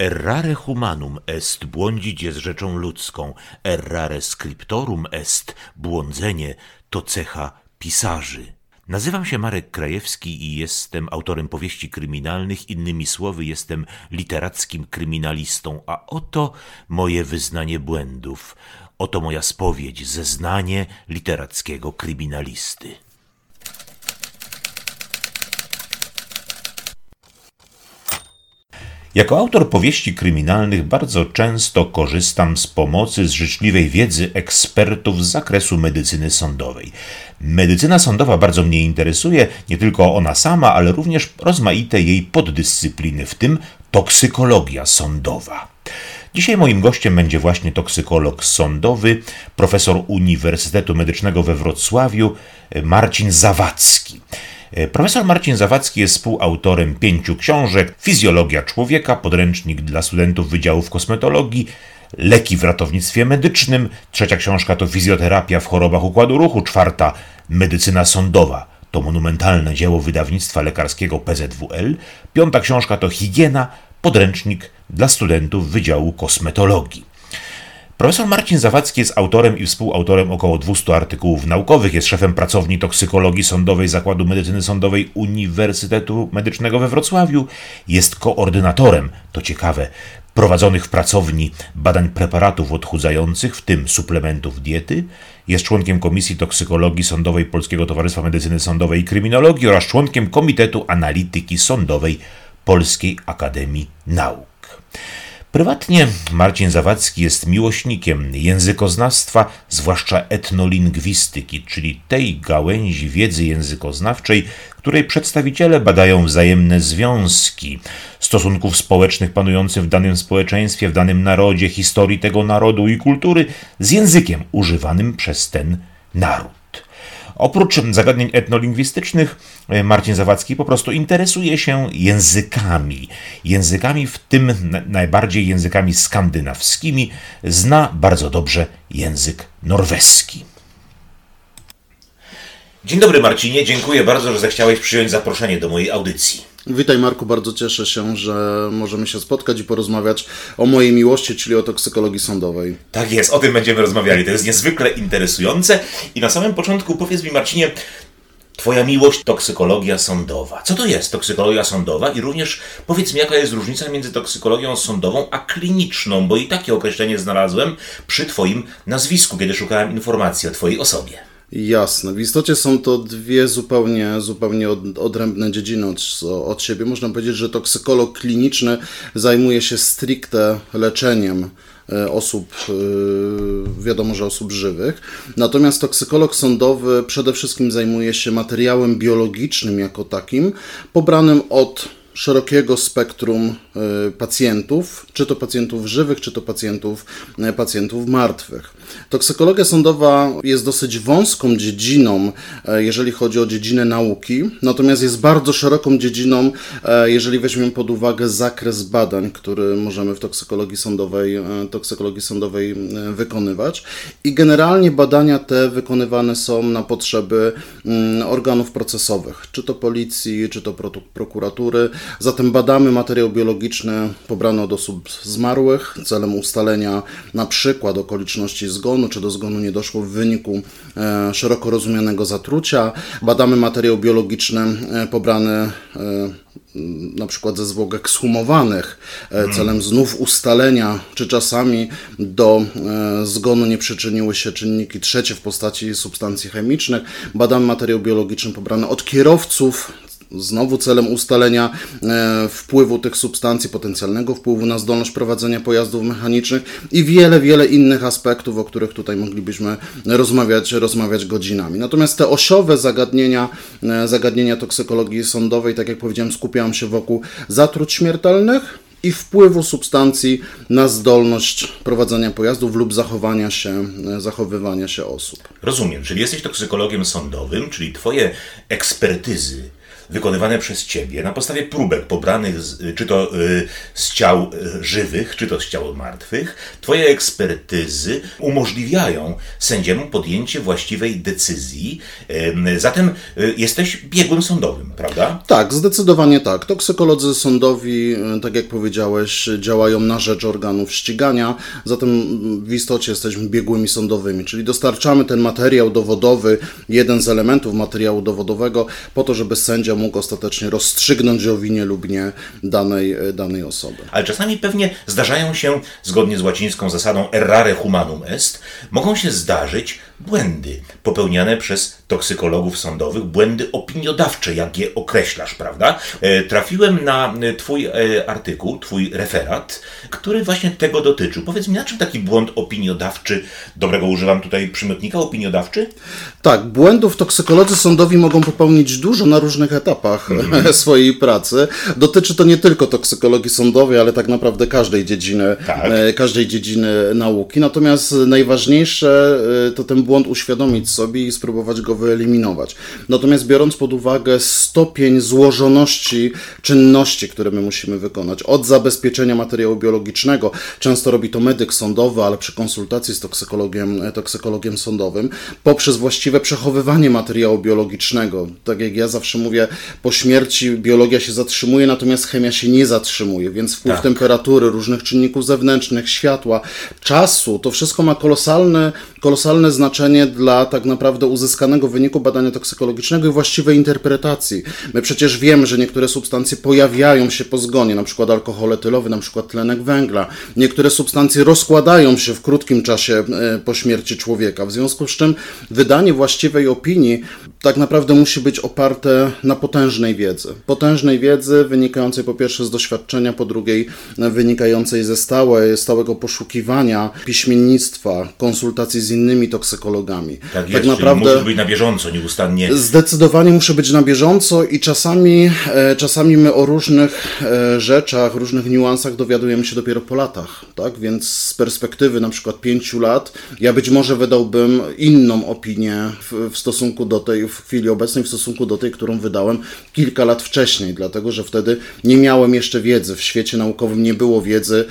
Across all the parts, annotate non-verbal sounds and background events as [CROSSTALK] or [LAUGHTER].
Errare humanum est, błądzić jest rzeczą ludzką, errare scriptorum est, błądzenie to cecha pisarzy. Nazywam się Marek Krajewski i jestem autorem powieści kryminalnych, innymi słowy jestem literackim kryminalistą, a oto moje wyznanie błędów, oto moja spowiedź, zeznanie literackiego kryminalisty. Jako autor powieści kryminalnych bardzo często korzystam z pomocy z życzliwej wiedzy ekspertów z zakresu medycyny sądowej. Medycyna sądowa bardzo mnie interesuje, nie tylko ona sama, ale również rozmaite jej poddyscypliny, w tym toksykologia sądowa. Dzisiaj moim gościem będzie właśnie toksykolog sądowy, profesor Uniwersytetu Medycznego we Wrocławiu, Marcin Zawadzki. E, profesor Marcin Zawadzki jest współautorem pięciu książek: Fizjologia człowieka, podręcznik dla studentów Wydziałów Kosmetologii, Leki w ratownictwie medycznym. Trzecia książka to Fizjoterapia w chorobach układu ruchu. Czwarta Medycyna sądowa. To monumentalne dzieło wydawnictwa lekarskiego PZWL. Piąta książka to Higiena, podręcznik dla studentów Wydziału Kosmetologii. Profesor Marcin Zawadzki jest autorem i współautorem około 200 artykułów naukowych, jest szefem pracowni toksykologii sądowej Zakładu Medycyny Sądowej Uniwersytetu Medycznego we Wrocławiu, jest koordynatorem, to ciekawe, prowadzonych w pracowni badań preparatów odchudzających, w tym suplementów diety, jest członkiem Komisji Toksykologii Sądowej Polskiego Towarzystwa Medycyny Sądowej i Kryminologii oraz członkiem Komitetu Analityki Sądowej Polskiej Akademii Nauk. Prywatnie Marcin Zawadzki jest miłośnikiem językoznawstwa, zwłaszcza etnolingwistyki, czyli tej gałęzi wiedzy językoznawczej, której przedstawiciele badają wzajemne związki stosunków społecznych panujących w danym społeczeństwie, w danym narodzie, historii tego narodu i kultury z językiem używanym przez ten naród. Oprócz zagadnień etnolingwistycznych, e, Marcin Zawadzki po prostu interesuje się językami. Językami, w tym najbardziej językami skandynawskimi. Zna bardzo dobrze język norweski. Dzień dobry Marcinie, dziękuję bardzo, że zechciałeś przyjąć zaproszenie do mojej audycji. Witaj Marku, bardzo cieszę się, że możemy się spotkać i porozmawiać o mojej miłości, czyli o toksykologii sądowej. Tak jest, o tym będziemy rozmawiali. To jest niezwykle interesujące. I na samym początku powiedz mi Marcinie, Twoja miłość toksykologia sądowa. Co to jest toksykologia sądowa? I również powiedz mi, jaka jest różnica między toksykologią sądową a kliniczną, bo i takie określenie znalazłem przy Twoim nazwisku, kiedy szukałem informacji o Twojej osobie. Jasne. W istocie są to dwie zupełnie, zupełnie od, odrębne dziedziny od, od siebie. Można powiedzieć, że toksykolog kliniczny zajmuje się stricte leczeniem e, osób, e, wiadomo, że osób żywych. Natomiast toksykolog sądowy przede wszystkim zajmuje się materiałem biologicznym jako takim, pobranym od szerokiego spektrum e, pacjentów, czy to pacjentów żywych, czy to pacjentów, pacjentów martwych. Toksykologia sądowa jest dosyć wąską dziedziną, e, jeżeli chodzi o dziedzinę nauki, natomiast jest bardzo szeroką dziedziną, jeżeli weźmiemy pod uwagę zakres badań, który możemy w toksykologii sądowej, toksykologii sądowej wykonywać. I generalnie badania te wykonywane są na potrzeby mm, organów procesowych, czy to policji, czy to prokuratury, Zatem badamy materiał biologiczny pobrany od osób zmarłych celem ustalenia na przykład okoliczności zgonu, czy do zgonu nie doszło w wyniku e, szeroko rozumianego zatrucia. Badamy materiał biologiczny e, pobrany e, na przykład ze zwłok ekshumowanych hmm. celem znów ustalenia, czy czasami do zgonu nie przyczyniły się czynniki trzecie w postaci substancji chemicznych. Badamy materiał biologiczny pobrany od kierowców znowu celem ustalenia e, wpływu tych substancji, potencjalnego wpływu na zdolność prowadzenia pojazdów mechanicznych i wiele, wiele innych aspektów, o których tutaj moglibyśmy rozmawiać, rozmawiać godzinami. Natomiast te osiowe zagadnienia, e, zagadnienia toksykologii sądowej, tak jak powiedziałem, skupiałam się wokół zatruć śmiertelnych, i wpływu substancji na zdolność prowadzenia pojazdów lub zachowania się, e, zachowywania się osób. Rozumiem, czyli jesteś toksykologiem sądowym, czyli Twoje ekspertyzy wykonywane przez ciebie na podstawie próbek pobranych, z, czy to y, z ciał y, żywych, czy to z ciał martwych, twoje ekspertyzy umożliwiają sędziemu podjęcie właściwej decyzji. Y, zatem y, jesteś biegłym sądowym, prawda? Tak, zdecydowanie tak. Toksykolodzy sądowi, y, tak jak powiedziałeś, działają na rzecz organów ścigania, zatem w istocie jesteśmy biegłymi sądowymi, czyli dostarczamy ten materiał dowodowy, jeden z elementów materiału dowodowego, po to, żeby sędzia mógł ostatecznie rozstrzygnąć o winie lub nie danej, danej osoby. Ale czasami pewnie zdarzają się, zgodnie z łacińską zasadą errare humanum est, mogą się zdarzyć błędy popełniane przez toksykologów sądowych, błędy opiniodawcze, jak je określasz, prawda? E, trafiłem na e, Twój e, artykuł, Twój referat, który właśnie tego dotyczył. Powiedz mi, na czym taki błąd opiniodawczy, dobrego używam tutaj przymiotnika opiniodawczy? Tak, błędów toksykolodzy sądowi mogą popełnić dużo na różnych etapach mm. [LAUGHS] swojej pracy. Dotyczy to nie tylko toksykologii sądowej, ale tak naprawdę każdej dziedziny, tak. każdej dziedziny nauki. Natomiast najważniejsze to ten błąd uświadomić sobie i spróbować go wyeliminować. Natomiast biorąc pod uwagę stopień złożoności czynności, które my musimy wykonać, od zabezpieczenia materiału biologicznego, często robi to medyk sądowy, ale przy konsultacji z toksykologiem, toksykologiem sądowym, poprzez właściwe przechowywanie materiału biologicznego. Tak jak ja zawsze mówię, po śmierci biologia się zatrzymuje, natomiast chemia się nie zatrzymuje, więc wpływ tak. temperatury, różnych czynników zewnętrznych, światła, czasu, to wszystko ma kolosalne, kolosalne znaczenie dla tak naprawdę uzyskanego wyniku badania toksykologicznego i właściwej interpretacji. My przecież wiemy, że niektóre substancje pojawiają się po zgonie, na przykład alkohol etylowy, na przykład tlenek węgla. Niektóre substancje rozkładają się w krótkim czasie e, po śmierci człowieka. W związku z czym wydanie właściwej opinii tak naprawdę musi być oparte na potężnej wiedzy. Potężnej wiedzy wynikającej po pierwsze z doświadczenia, po drugiej wynikającej ze stałe, stałego poszukiwania piśmiennictwa, konsultacji z innymi toksykologami. Tak, tak jest, naprawdę musi być na bieżąco, nieustannie. Zdecydowanie muszę być na bieżąco i czasami, e, czasami my o różnych e, rzeczach, różnych niuansach dowiadujemy się dopiero po latach, tak? Więc z perspektywy na przykład pięciu lat, ja być może wydałbym inną opinię w, w stosunku do tej, w chwili obecnej w stosunku do tej, którą wydałem kilka lat wcześniej, dlatego że wtedy nie miałem jeszcze wiedzy. W świecie naukowym nie było wiedzy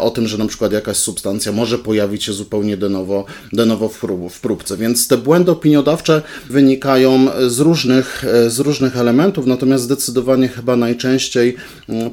o tym, że na przykład jakaś substancja może pojawić się zupełnie de novo, de novo w, prób, w próbce. Więc te błędy opiniodawcze wynikają z różnych, z różnych elementów, natomiast zdecydowanie chyba najczęściej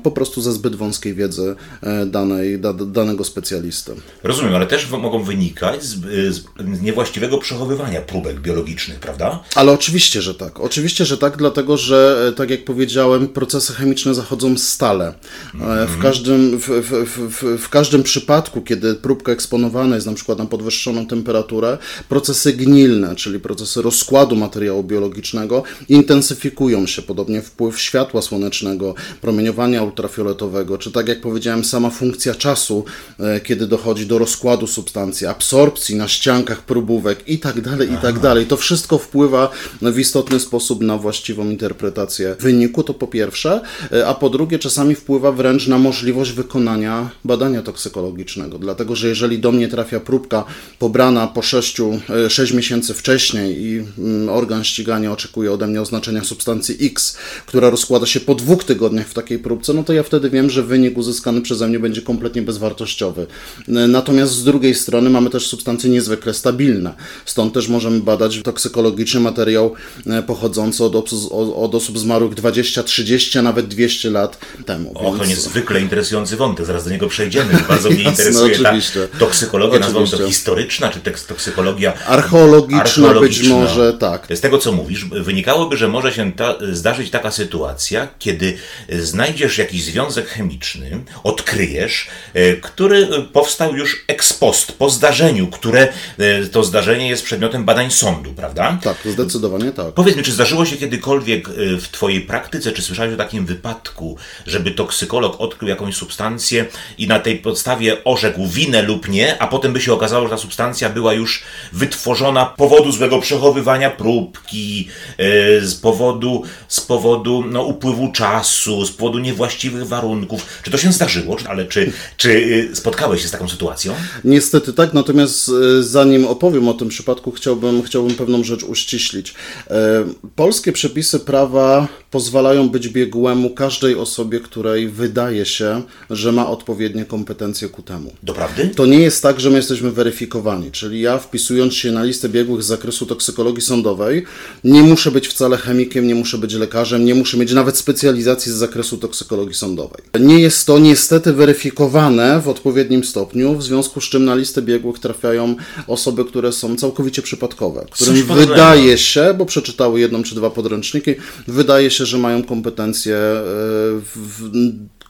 po prostu ze zbyt wąskiej wiedzy e, danej, da, danego specjalisty. Rozumiem, ale też mogą wynikać z, z niewłaściwego przechowywania próbek biologicznych, prawda? Ale oczywiście, że tak. Oczywiście, że tak, dlatego że, e, tak jak powiedziałem, procesy chemiczne zachodzą stale. Mm. W, każdym, w, w, w, każdym przypadku, kiedy próbka eksponowana jest na przykład na podwyższoną temperaturę, procesy gnilne, czyli procesy rozkładu materiału biologicznego, intensyfikują się. Podobnie wpływ światła słonecznego, promieniowania ultrafioletowego, czy tak jak powiedziałem, sama funkcja czasu, e, kiedy dochodzi do rozkładu substancji, absorpcji na ściankach próbówek i tak dalej, i tak dalej. To wszystko wpływa w istotny sposób na właściwą interpretację wyniku, to po pierwsze, e, a po drugie czasami wpływa wręcz na możliwość wykonania badania toksykologicznego, dlatego że jeżeli do mnie trafia próbka pobrana po 6, 6 e, miesięcy wcześniej i mm, organ ścigania oczekuje ode mnie oznaczenia substancji X, która rozkłada się po dwóch tygodniach w takiej próbce, no to ja wtedy wiem, że wynik uzyskany przeze mnie będzie kompletnie bezwartościowy. E, natomiast z drugiej strony mamy też substancje niezwykle stabilne, stąd też możemy badać toksykologiczny materiał e, pochodzący od, osób, od osób zmarłych 20, 30, a nawet 200 lat temu. O, więc... to niezwykle interesujący wątek, zaraz do niego przejdziemy. Bardzo mnie [LAUGHS] interesuje ta toksykologia, nazywam to historyczna, czy toksykologia archeologiczna, archeologiczna, być może, tak. Z tego, co mówisz, wynikałoby, że może się ta, zdarzyć taka sytuacja, kiedy znajdziesz jakiś związek chemiczny, odkryjesz, e, który powstał już ex post, po zdarzeniu, które e, to zdarzenie jest przedmiotem badań sądu, prawda? Tak, zdecydowanie tak. Powiedz mi, czy zdarzyło się kiedykolwiek e, w Twojej praktyce, czy słyszałeś o takim wypadku, żeby toksykolog odkrył jakąś substancję i na tej podstawie orzekł winę lub nie, a potem by się okazało, że ta substancja była już wytworzona powodu złego przechowywania próbki, e, z powodu, z powodu no, upływu czasu, z powodu niewłaściwych warunków. Czy to się zdarzyło? Czy- Ale czy, czy e, spotkałeś się z taką sytuacją? Niestety tak, natomiast e, zanim opowiem o tym przypadku, chciałbym, chciałbym pewną rzecz uściślić. E, Polskie przepisy prawa pozwalają być biegłemu każdej osobie, której wydaje się, że ma odpowiednie kompetencje ku temu. Doprawdy? To nie jest tak, że my jesteśmy weryfikowani, czyli ja wpisując się na listę biegłych z zakresu toksykologii sądowej, nie muszę być wcale chemikiem, nie muszę być lekarzem, nie muszę mieć nawet specjalizacji z zakresu toksykologii sądowej. Nie jest to niestety weryfikowane w odpowiednim stopniu, w związku z czym na listę biegłych trafiają osoby, które są całkowicie przypadkowe, którym wydaje się, bo przeczytały jedną czy dwa podręczniki, wydaje się, że mają kompetencje e, w,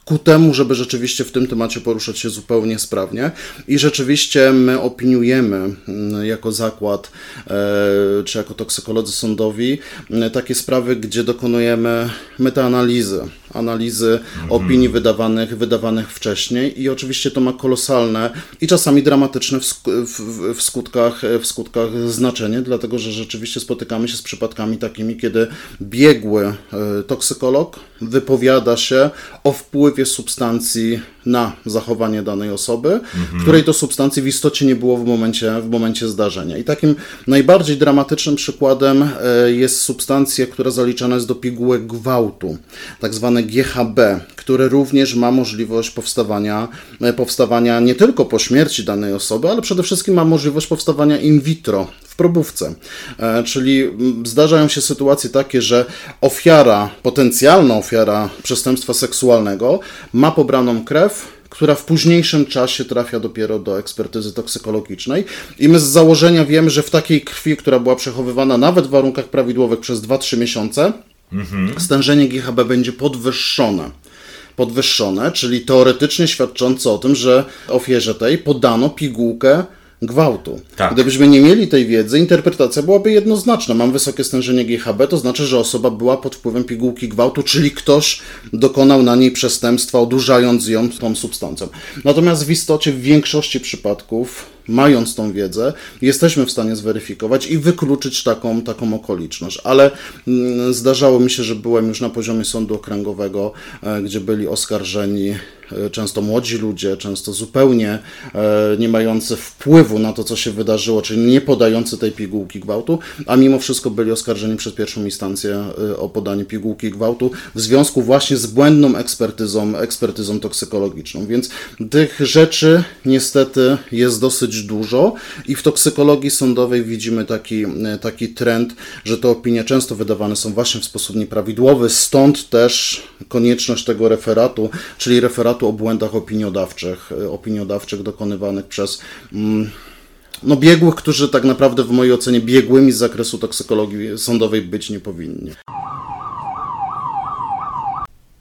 ku temu, żeby rzeczywiście w tym temacie poruszać się zupełnie sprawnie. I rzeczywiście my opiniujemy mm, jako zakład, e, czy jako toksykolodzy sądowi, m, takie sprawy, gdzie dokonujemy metaanalizy, analizy opinii wydawanych, wydawanych wcześniej i oczywiście to ma kolosalne i czasami dramatyczne w, sk- w, w, w, skutkach, w skutkach znaczenie, dlatego że rzeczywiście spotykamy się z przypadkami takimi, kiedy biegły e, toksykolog wypowiada się o wpływie substancji na zachowanie danej osoby, której to substancji w istocie nie było w momencie, w momencie zdarzenia. I takim najbardziej dramatycznym przykładem e, jest substancja, która zaliczana jest do pigułek gwałtu, tak zwane GHB, które również ma możliwość powstawania, e, powstawania nie tylko po śmierci danej osoby, ale przede wszystkim ma możliwość powstawania in vitro w probówce. E, Czyli mm, zdarzają się sytuacje takie, że ofiara, potencjalna ofiara przestępstwa seksualnego ma pobraną krew, która w późniejszym czasie trafia dopiero do ekspertyzy toksykologicznej. I my z założenia wiemy, że w takiej krwi, która była przechowywana nawet w warunkach prawidłowych przez 2-3 miesiące, stężenie GHB będzie podwyższone. Podwyższone, czyli teoretycznie świadczące o tym, że ofierze tej podano pigułkę gwałtu. Tak. Gdybyśmy nie mieli tej wiedzy, interpretacja byłaby jednoznaczna. Mam wysokie stężenie GHB, to znaczy, że osoba była pod wpływem pigułki gwałtu, czyli ktoś dokonał na niej przestępstwa, odurzając ją tą substancją. Natomiast w istocie w większości przypadków mając tą wiedzę, jesteśmy w stanie zweryfikować i wykluczyć taką, taką okoliczność. Ale mm, zdarzało mi się, że byłem już na poziomie sądu okręgowego, e, gdzie byli oskarżeni często młodzi ludzie, często zupełnie e, nie mający wpływu na to, co się wydarzyło, czyli nie podający tej pigułki gwałtu, a mimo wszystko byli oskarżeni przez pierwszą instancję e, o podanie pigułki gwałtu w związku właśnie z błędną ekspertyzą, ekspertyzą toksykologiczną. Więc tych rzeczy niestety jest dosyć dużo i w toksykologii sądowej widzimy taki, e, taki trend, że te opinie często wydawane są właśnie w sposób nieprawidłowy, stąd też konieczność tego referatu, czyli referatu o błędach opiniodawczych, e, opiniodawczych dokonywanych przez mm, no, biegłych, którzy tak naprawdę w mojej ocenie biegłymi z zakresu toksykologii sądowej być nie powinni.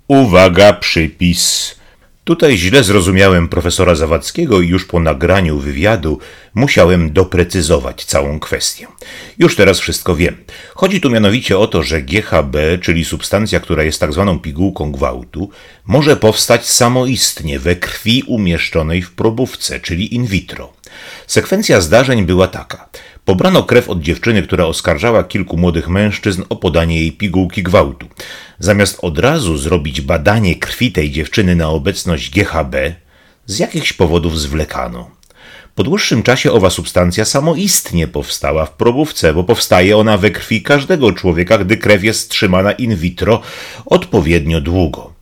Uwaga, przypis. Tutaj źle zrozumiałem profesora Zawadzkiego i już po nagraniu wywiadu musiałem doprecyzować całą kwestię. Już teraz wszystko wiem. Chodzi tu mianowicie o to, że GHB, czyli substancja, która jest tak zwaną pigułką gwałtu, może powstać samoistnie we krwi umieszczonej w probówce, czyli in vitro. Sekwencja zdarzeń była taka. Pobrano krew od dziewczyny, która oskarżała kilku młodych mężczyzn o podanie jej pigułki gwałtu. Zamiast od razu zrobić badanie krwi tej dziewczyny na obecność GHB, z jakichś powodów zwlekano. Po dłuższym czasie owa substancja samoistnie powstała w probówce, bo powstaje ona we krwi każdego człowieka, gdy krew jest trzymana in vitro odpowiednio długo.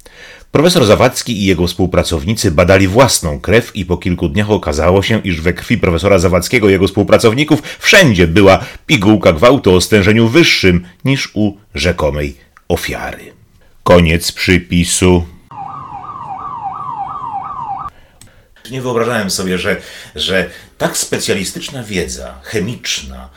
Profesor Zawadzki i jego współpracownicy badali własną krew i po kilku dniach okazało się, iż we krwi profesora Zawadzkiego i jego współpracowników wszędzie była pigułka gwałtu o stężeniu wyższym niż u rzekomej ofiary. Koniec przypisu. Nie wyobrażałem sobie, że, że tak specjalistyczna wiedza chemiczna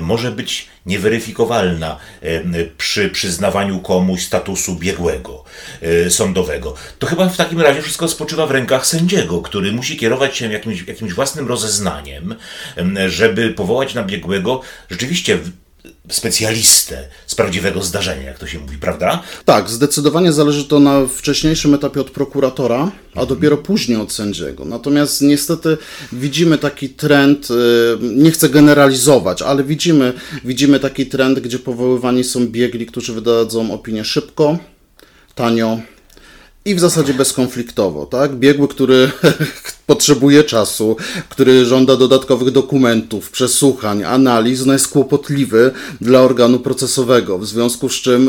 może być nieweryfikowalna e, przy przyznawaniu komuś statusu biegłego e, sądowego. To chyba w takim razie wszystko spoczywa w rękach sędziego, który musi kierować się jakimś, jakimś własnym rozeznaniem, em, żeby powołać na biegłego rzeczywiście specjalistę z prawdziwego zdarzenia, jak to się mówi, prawda? Tak, zdecydowanie zależy to na wcześniejszym etapie od prokuratora, a dopiero później od sędziego. Natomiast niestety widzimy taki trend, y, nie chcę generalizować, ale widzimy, widzimy taki trend, gdzie powoływani są biegli, którzy wydadzą opinię szybko, tanio i w zasadzie bezkonfliktowo, tak? Biegły, który [LAUGHS] potrzebuje czasu, który żąda dodatkowych dokumentów, przesłuchań, analiz, no jest kłopotliwy dla organu procesowego. W związku z czym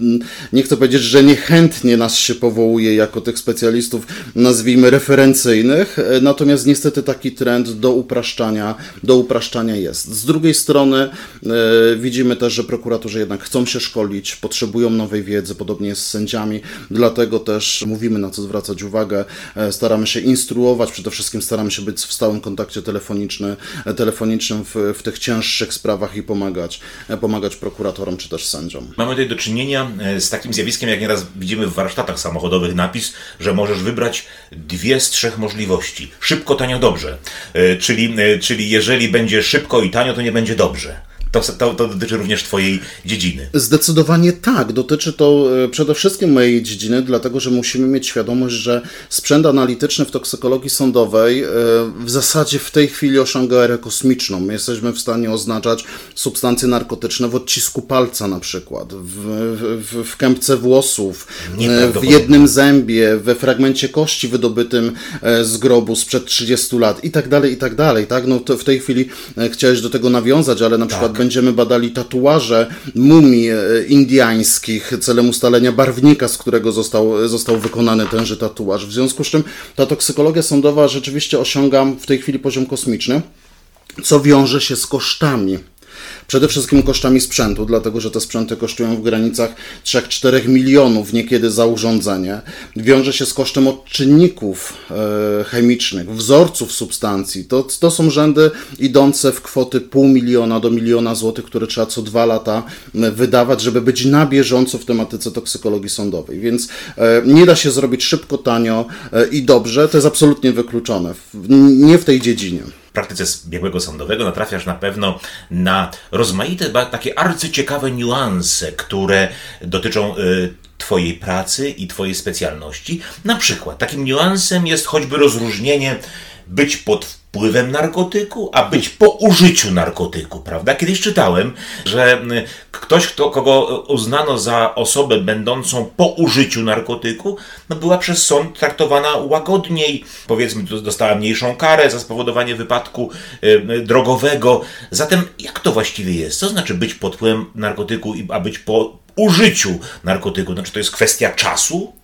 yy, nie chcę powiedzieć, że niechętnie nas się powołuje jako tych specjalistów, nazwijmy referencyjnych, yy, natomiast niestety taki trend do upraszczania, do upraszczania jest. Z drugiej strony yy, widzimy też, że prokuratorzy jednak chcą się szkolić, potrzebują nowej wiedzy, podobnie jest z sędziami, dlatego też mówimy na co zwracać uwagę, staramy się instruować Przede wszystkim staramy się być w stałym kontakcie telefonicznym, telefonicznym w, w tych cięższych sprawach i pomagać, pomagać prokuratorom czy też sędziom. Mamy tutaj do czynienia e, z takim zjawiskiem, jak nieraz widzimy w warsztatach samochodowych napis, że możesz wybrać dwie z trzech możliwości. Szybko, tanio, dobrze. E, czyli, e, czyli jeżeli będzie szybko i tanio, to nie będzie dobrze. To, to, to, dotyczy również Twojej dziedziny. Zdecydowanie tak. Dotyczy to e, przede wszystkim mojej dziedziny, dlatego że musimy mieć świadomość, że sprzęt analityczny w toksykologii sądowej e, w zasadzie w tej chwili osiąga erę kosmiczną. My jesteśmy w stanie oznaczać substancje narkotyczne w odcisku palca na przykład, w, w, w kępce włosów, e, w jednym zębie, we fragmencie kości wydobytym z grobu sprzed 30 lat i tak dalej, i tak dalej. Tak? No to w tej chwili chciałeś do tego nawiązać, ale na tak. przykład będziemy badali tatuaże mumii e, indiańskich celem ustalenia barwnika, z którego został, został wykonany tenże tatuaż. W związku z czym ta toksykologia sądowa rzeczywiście osiąga w tej chwili poziom kosmiczny, co wiąże się z kosztami Przede wszystkim kosztami sprzętu, dlatego że te sprzęty kosztują w granicach 3-4 milionów niekiedy za urządzenie. Wiąże się z kosztem odczynników e, chemicznych, wzorców substancji. To, to są rzędy idące w kwoty pół miliona do miliona złotych, które trzeba co dwa lata wydawać, żeby być na bieżąco w tematyce toksykologii sądowej. Więc e, nie da się zrobić szybko, tanio e, i dobrze. To jest absolutnie wykluczone. Nie w tej dziedzinie praktyce biegłego sądowego natrafiasz na pewno na rozmaite, takie arcyciekawe niuanse, które dotyczą y, Twojej pracy i Twojej specjalności. Na przykład takim niuansem jest choćby rozróżnienie być pod wpływem narkotyku, a być po użyciu narkotyku, prawda? Kiedyś czytałem, że y, ktoś, kto, kogo uznano za osobę będącą po użyciu narkotyku, no była przez sąd traktowana łagodniej, powiedzmy, dostała mniejszą karę za spowodowanie wypadku y, y, drogowego. Zatem jak to właściwie jest? Co znaczy być pod wpływem narkotyku, a być po użyciu narkotyku? Znaczy to jest kwestia czasu?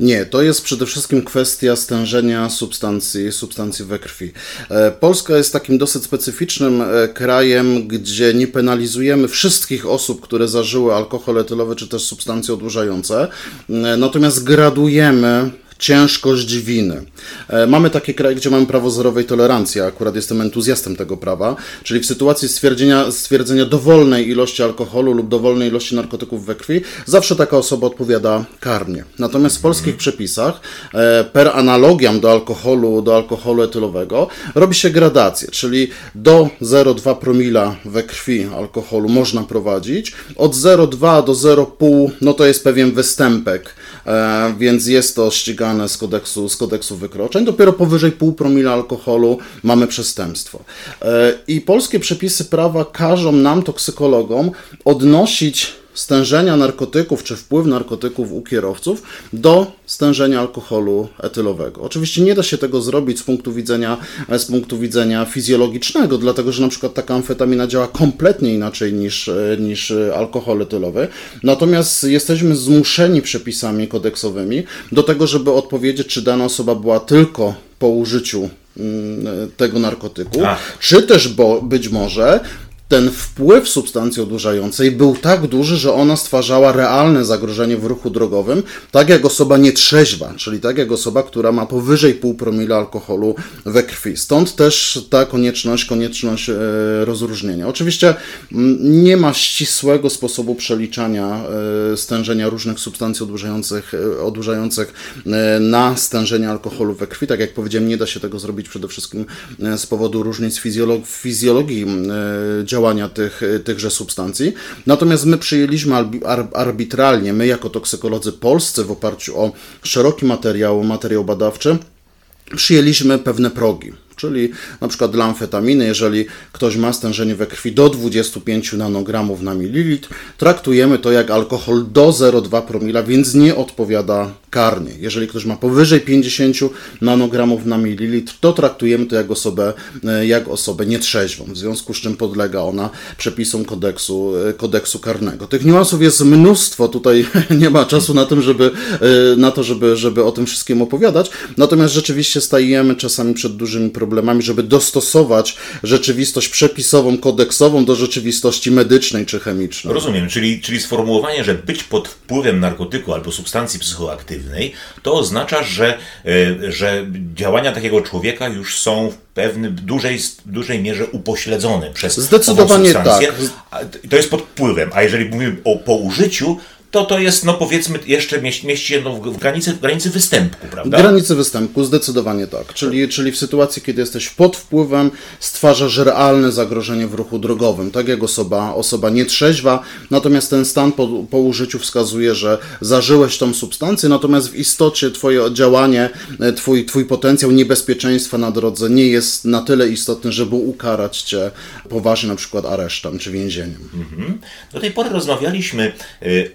Nie, to jest przede wszystkim kwestia stężenia substancji, substancji we krwi. E, Polska jest takim dosyć specyficznym e, krajem, gdzie nie penalizujemy wszystkich osób, które zażyły alkohol etylowy czy też substancje odłużające, e, natomiast gradujemy ciężkość winy. E, mamy takie kraje, gdzie mamy prawo zerowej tolerancji, akurat jestem entuzjastem tego prawa, czyli w sytuacji stwierdzenia, stwierdzenia dowolnej ilości alkoholu lub dowolnej ilości narkotyków we krwi, zawsze taka osoba odpowiada karnie. Natomiast w polskich przepisach e, per analogiam do alkoholu, do alkoholu etylowego robi się gradację, czyli do 0,2 promila we krwi alkoholu można prowadzić, od 0,2 do 0,5 no to jest pewien występek, więc jest to ścigane z kodeksu, z kodeksu wykroczeń. Dopiero powyżej pół promila alkoholu mamy przestępstwo. E, I polskie przepisy prawa każą nam, toksykologom, odnosić stężenia narkotyków czy wpływ narkotyków u kierowców do stężenia alkoholu etylowego. Oczywiście nie da się tego zrobić z punktu widzenia, z punktu widzenia fizjologicznego, dlatego że na przykład taka amfetamina działa kompletnie inaczej niż, niż alkohol etylowy. Natomiast jesteśmy zmuszeni przepisami kodeksowymi do tego, żeby odpowiedzieć, czy dana osoba była tylko po użyciu mm, tego narkotyku, Ach. czy też bo, być może ten wpływ substancji odurzającej był tak duży, że ona stwarzała realne zagrożenie w ruchu drogowym, tak jak osoba nietrzeźwa, czyli tak jak osoba, która ma powyżej pół promila alkoholu we krwi. Stąd też ta konieczność, konieczność e, rozróżnienia. Oczywiście nie ma ścisłego sposobu przeliczania e, stężenia różnych substancji odurzających, e, odurzających na stężenie alkoholu we krwi. Tak jak powiedziałem, nie da się tego zrobić przede wszystkim z powodu różnic fizjologii działania działania tych, tychże substancji. Natomiast my przyjęliśmy arbitralnie, my jako toksykolodzy polscy w oparciu o szeroki materiał, materiał badawczy, przyjęliśmy pewne progi. Czyli na przykład dla amfetaminy, jeżeli ktoś ma stężenie we krwi do 25 nanogramów na mililitr, traktujemy to jak alkohol do 0,2 promila, więc nie odpowiada karnie. Jeżeli ktoś ma powyżej 50 nanogramów na mililitr, to traktujemy to jak osobę, e, jak osobę nietrzeźwą, w związku z czym podlega ona przepisom kodeksu, e, kodeksu karnego. Tych niuansów jest mnóstwo, tutaj [LAUGHS] nie ma czasu na, tym, żeby, e, na to, żeby, żeby o tym wszystkim opowiadać, natomiast rzeczywiście stajemy czasami przed dużymi problemami, żeby dostosować rzeczywistość przepisową, kodeksową do rzeczywistości medycznej czy chemicznej. Rozumiem, czyli, czyli sformułowanie, że być pod wpływem narkotyku albo substancji psychoaktywnej to oznacza, że, e, że działania takiego człowieka już są w pewnym dużej, dużej mierze upośledzone przez Zdecydowanie tak. To jest pod wpływem, a jeżeli mówimy o poużyciu, to to jest, no powiedzmy, jeszcze mieści, mieści się w, granicy, w granicy występku, prawda? W granicy występku, zdecydowanie tak. Czyli, czyli w sytuacji, kiedy jesteś pod wpływem, stwarzasz realne zagrożenie w ruchu drogowym, tak jak osoba, osoba nietrzeźwa, natomiast ten stan po, po użyciu wskazuje, że zażyłeś tą substancję, natomiast w istocie twoje działanie, e, twój, twój potencjał niebezpieczeństwa na drodze nie jest na tyle istotny, żeby ukarać cię poważnie na przykład aresztem czy więzieniem. Mhm. Do tej pory rozmawialiśmy y,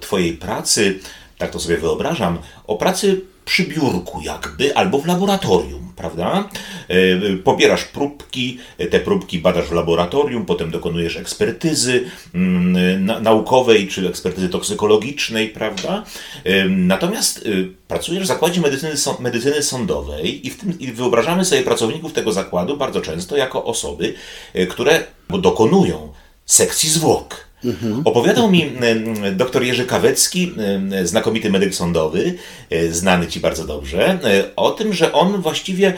Twojej pracy, tak to sobie wyobrażam, o pracy przy biurku jakby, albo w laboratorium, prawda? E, pobierasz próbki, te próbki badasz w laboratorium, potem dokonujesz ekspertyzy mm, naukowej, czy ekspertyzy toksykologicznej, prawda? E, natomiast e, pracujesz w zakładzie medycyny, medycyny sądowej i, w tym, i wyobrażamy sobie pracowników tego zakładu bardzo często jako osoby, które dokonują sekcji zwłok Opowiadał mi dr Jerzy Kawecki, znakomity medyk sądowy, e, znany Ci bardzo dobrze, e, o tym, że on właściwie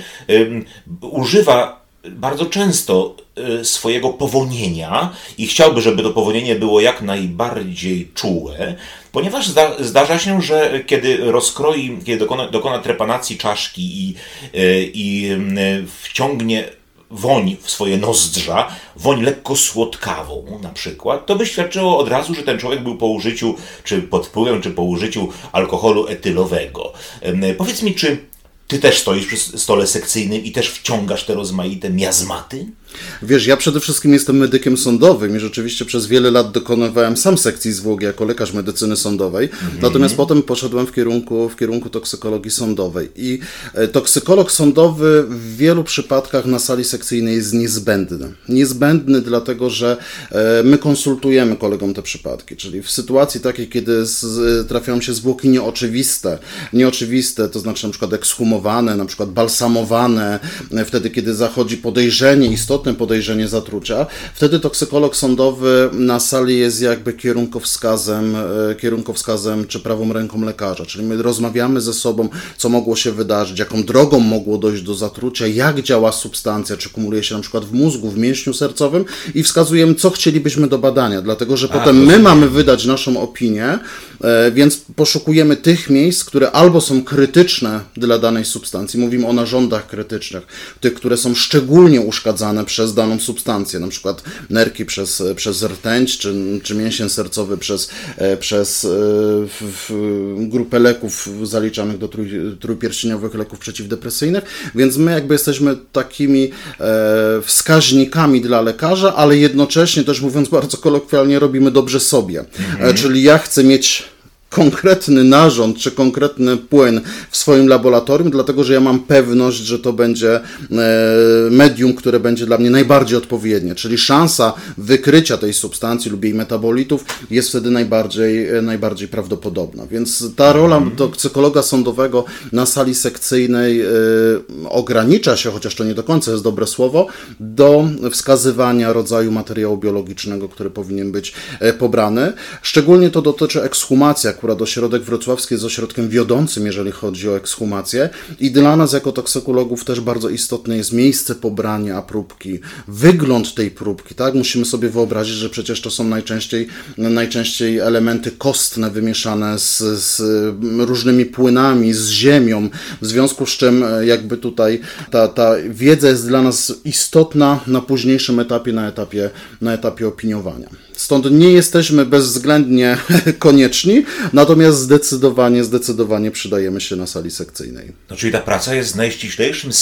używa bardzo często e, swojego powonienia i chciałby, żeby to powonienie było jak najbardziej czułe, ponieważ zda, zdarza się, że kiedy rozkroi, kiedy dokona, dokona trepanacji czaszki i, i wciągnie woń w swoje nozdrza, woń lekko słodkawą na przykład, to by świadczyło od razu, że ten człowiek był po użyciu, czy pod wpływem, czy po użyciu alkoholu etylowego. Powiedz mi, czy ty też stoisz przy stole sekcyjnym i też wciągasz te rozmaite miazmaty? Wiesz, ja przede wszystkim jestem medykiem sądowym i rzeczywiście przez wiele lat dokonywałem sam sekcji zwłoki jako lekarz medycyny sądowej, mhm. natomiast potem poszedłem w kierunku, w kierunku toksykologii sądowej. I e, toksykolog sądowy w wielu przypadkach na sali sekcyjnej jest niezbędny. Niezbędny dlatego, że e, my konsultujemy kolegom te przypadki, czyli w sytuacji takiej, kiedy trafiają się zwłoki nieoczywiste, nieoczywiste, to znaczy na przykład ekshumowane, na przykład balsamowane, e, wtedy, kiedy zachodzi podejrzenie istotne, istotne podejrzenie zatrucia, wtedy toksykolog sądowy na sali jest jakby kierunkowskazem, e, kierunkowskazem czy prawą ręką lekarza, czyli my rozmawiamy ze sobą, co mogło się wydarzyć, jaką drogą mogło dojść do zatrucia, jak działa substancja, czy kumuluje się na przykład w mózgu, w mięśniu sercowym i wskazujemy, co chcielibyśmy do badania, dlatego że A, potem my mamy wydać naszą opinię, e, więc poszukujemy tych miejsc, które albo są krytyczne dla danej substancji, mówimy o narządach krytycznych, tych, które są szczególnie uszkadzane przez daną substancję, na przykład nerki przez, przez rtęć, czy, czy mięsień sercowy przez, e, przez e, w, w grupę leków zaliczanych do trój, trójpierścieniowych leków przeciwdepresyjnych, więc my jakby jesteśmy takimi e, wskaźnikami dla lekarza, ale jednocześnie też mówiąc bardzo kolokwialnie robimy dobrze sobie. Mhm. czyli ja chcę mieć konkretny narząd czy konkretny płyn w swoim laboratorium, dlatego że ja mam pewność, że to będzie e, medium, które będzie dla mnie najbardziej odpowiednie, czyli szansa wykrycia tej substancji lub jej metabolitów jest wtedy najbardziej, e, najbardziej prawdopodobna. Więc ta rola psychologa sądowego na sali sekcyjnej e, ogranicza się, chociaż to nie do końca jest dobre słowo, do wskazywania rodzaju materiału biologicznego, który powinien być pobrany. Szczególnie to dotyczy ekshumacji, akurat ośrodek wrocławski jest ośrodkiem wiodącym, jeżeli chodzi o ekshumację i dla nas jako toksykologów też bardzo istotne jest miejsce pobrania próbki, wygląd tej próbki, tak? Musimy sobie wyobrazić, że przecież to są najczęściej, najczęściej elementy kostne wymieszane z, z różnymi płynami, z ziemią, w związku z czym e, jakby tutaj ta, ta wiedza jest dla nas istotna na późniejszym etapie, na etapie, na etapie opiniowania. Stąd nie jesteśmy bezwzględnie [LAUGHS] konieczni, natomiast zdecydowanie, zdecydowanie przydajemy się na sali sekcyjnej. No, czyli ta praca jest w najściślejszym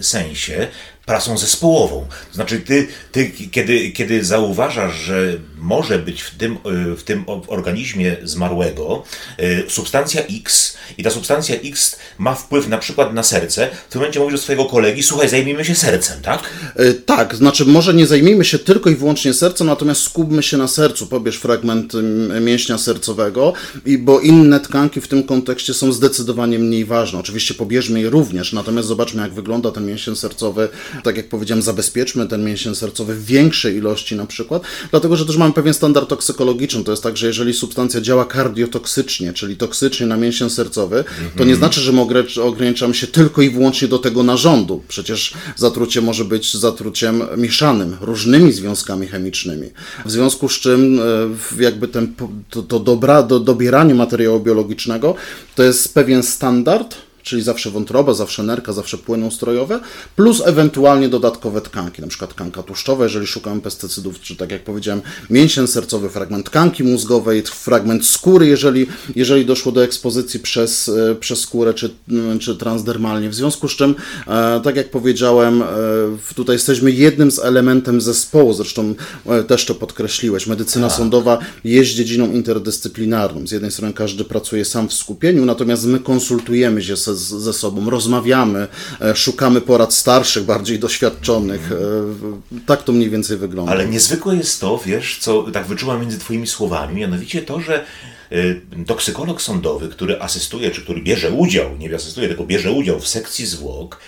sensie pracą zespołową. To znaczy, ty, ty kiedy, kiedy zauważasz, że może być w tym, w tym organizmie zmarłego e, substancja X i ta substancja X ma wpływ na przykład na serce, w tym momencie mówisz do swojego kolegi, słuchaj, zajmijmy się sercem, tak? E, tak, znaczy może nie zajmijmy się tylko i wyłącznie sercem, natomiast skupmy się na sercu, pobierz fragment mięśnia sercowego, bo inne tkanki w tym kontekście są zdecydowanie mniej ważne. Oczywiście pobierzmy je również, natomiast zobaczmy, jak wygląda ten mięsień sercowy. Tak jak powiedziałem, zabezpieczmy ten mięsień sercowy w większej ilości na przykład, dlatego że też mamy pewien standard toksykologiczny. To jest tak, że jeżeli substancja działa kardiotoksycznie, czyli toksycznie na mięsień sercowy, to nie znaczy, że my ograniczamy się tylko i wyłącznie do tego narządu. Przecież zatrucie może być zatruciem mieszanym, różnymi związkami chemicznymi. W związku z czym e, jakby ten, to, to dobra, do, dobieranie materiału biologicznego to jest pewien standard, czyli zawsze wątroba, zawsze nerka, zawsze płyny ustrojowe, plus ewentualnie dodatkowe tkanki, na przykład tkanka tłuszczowa, jeżeli szukamy pestycydów, czy tak jak powiedziałem, mięsień sercowy, fragment tkanki mózgowej, fragment skóry, jeżeli, jeżeli doszło do ekspozycji przez, e, przez skórę, czy, czy transdermalnie. W związku z czym, e, tak jak powiedziałem, e, tutaj jesteśmy jednym z elementem zespołu, zresztą też to podkreśliłeś, medycyna tak. sądowa jest dziedziną interdyscyplinarną. Z jednej strony każdy pracuje sam w skupieniu, natomiast my konsultujemy się ze ze sobą, rozmawiamy, e, szukamy porad starszych, bardziej doświadczonych. E, tak to mniej więcej wygląda. Ale niezwykłe jest to, wiesz, co tak wyczułam między Twoimi słowami, mianowicie to, że e, toksykolog sądowy, który asystuje, czy który bierze udział, nie asystuje, tylko bierze udział w sekcji zwłok,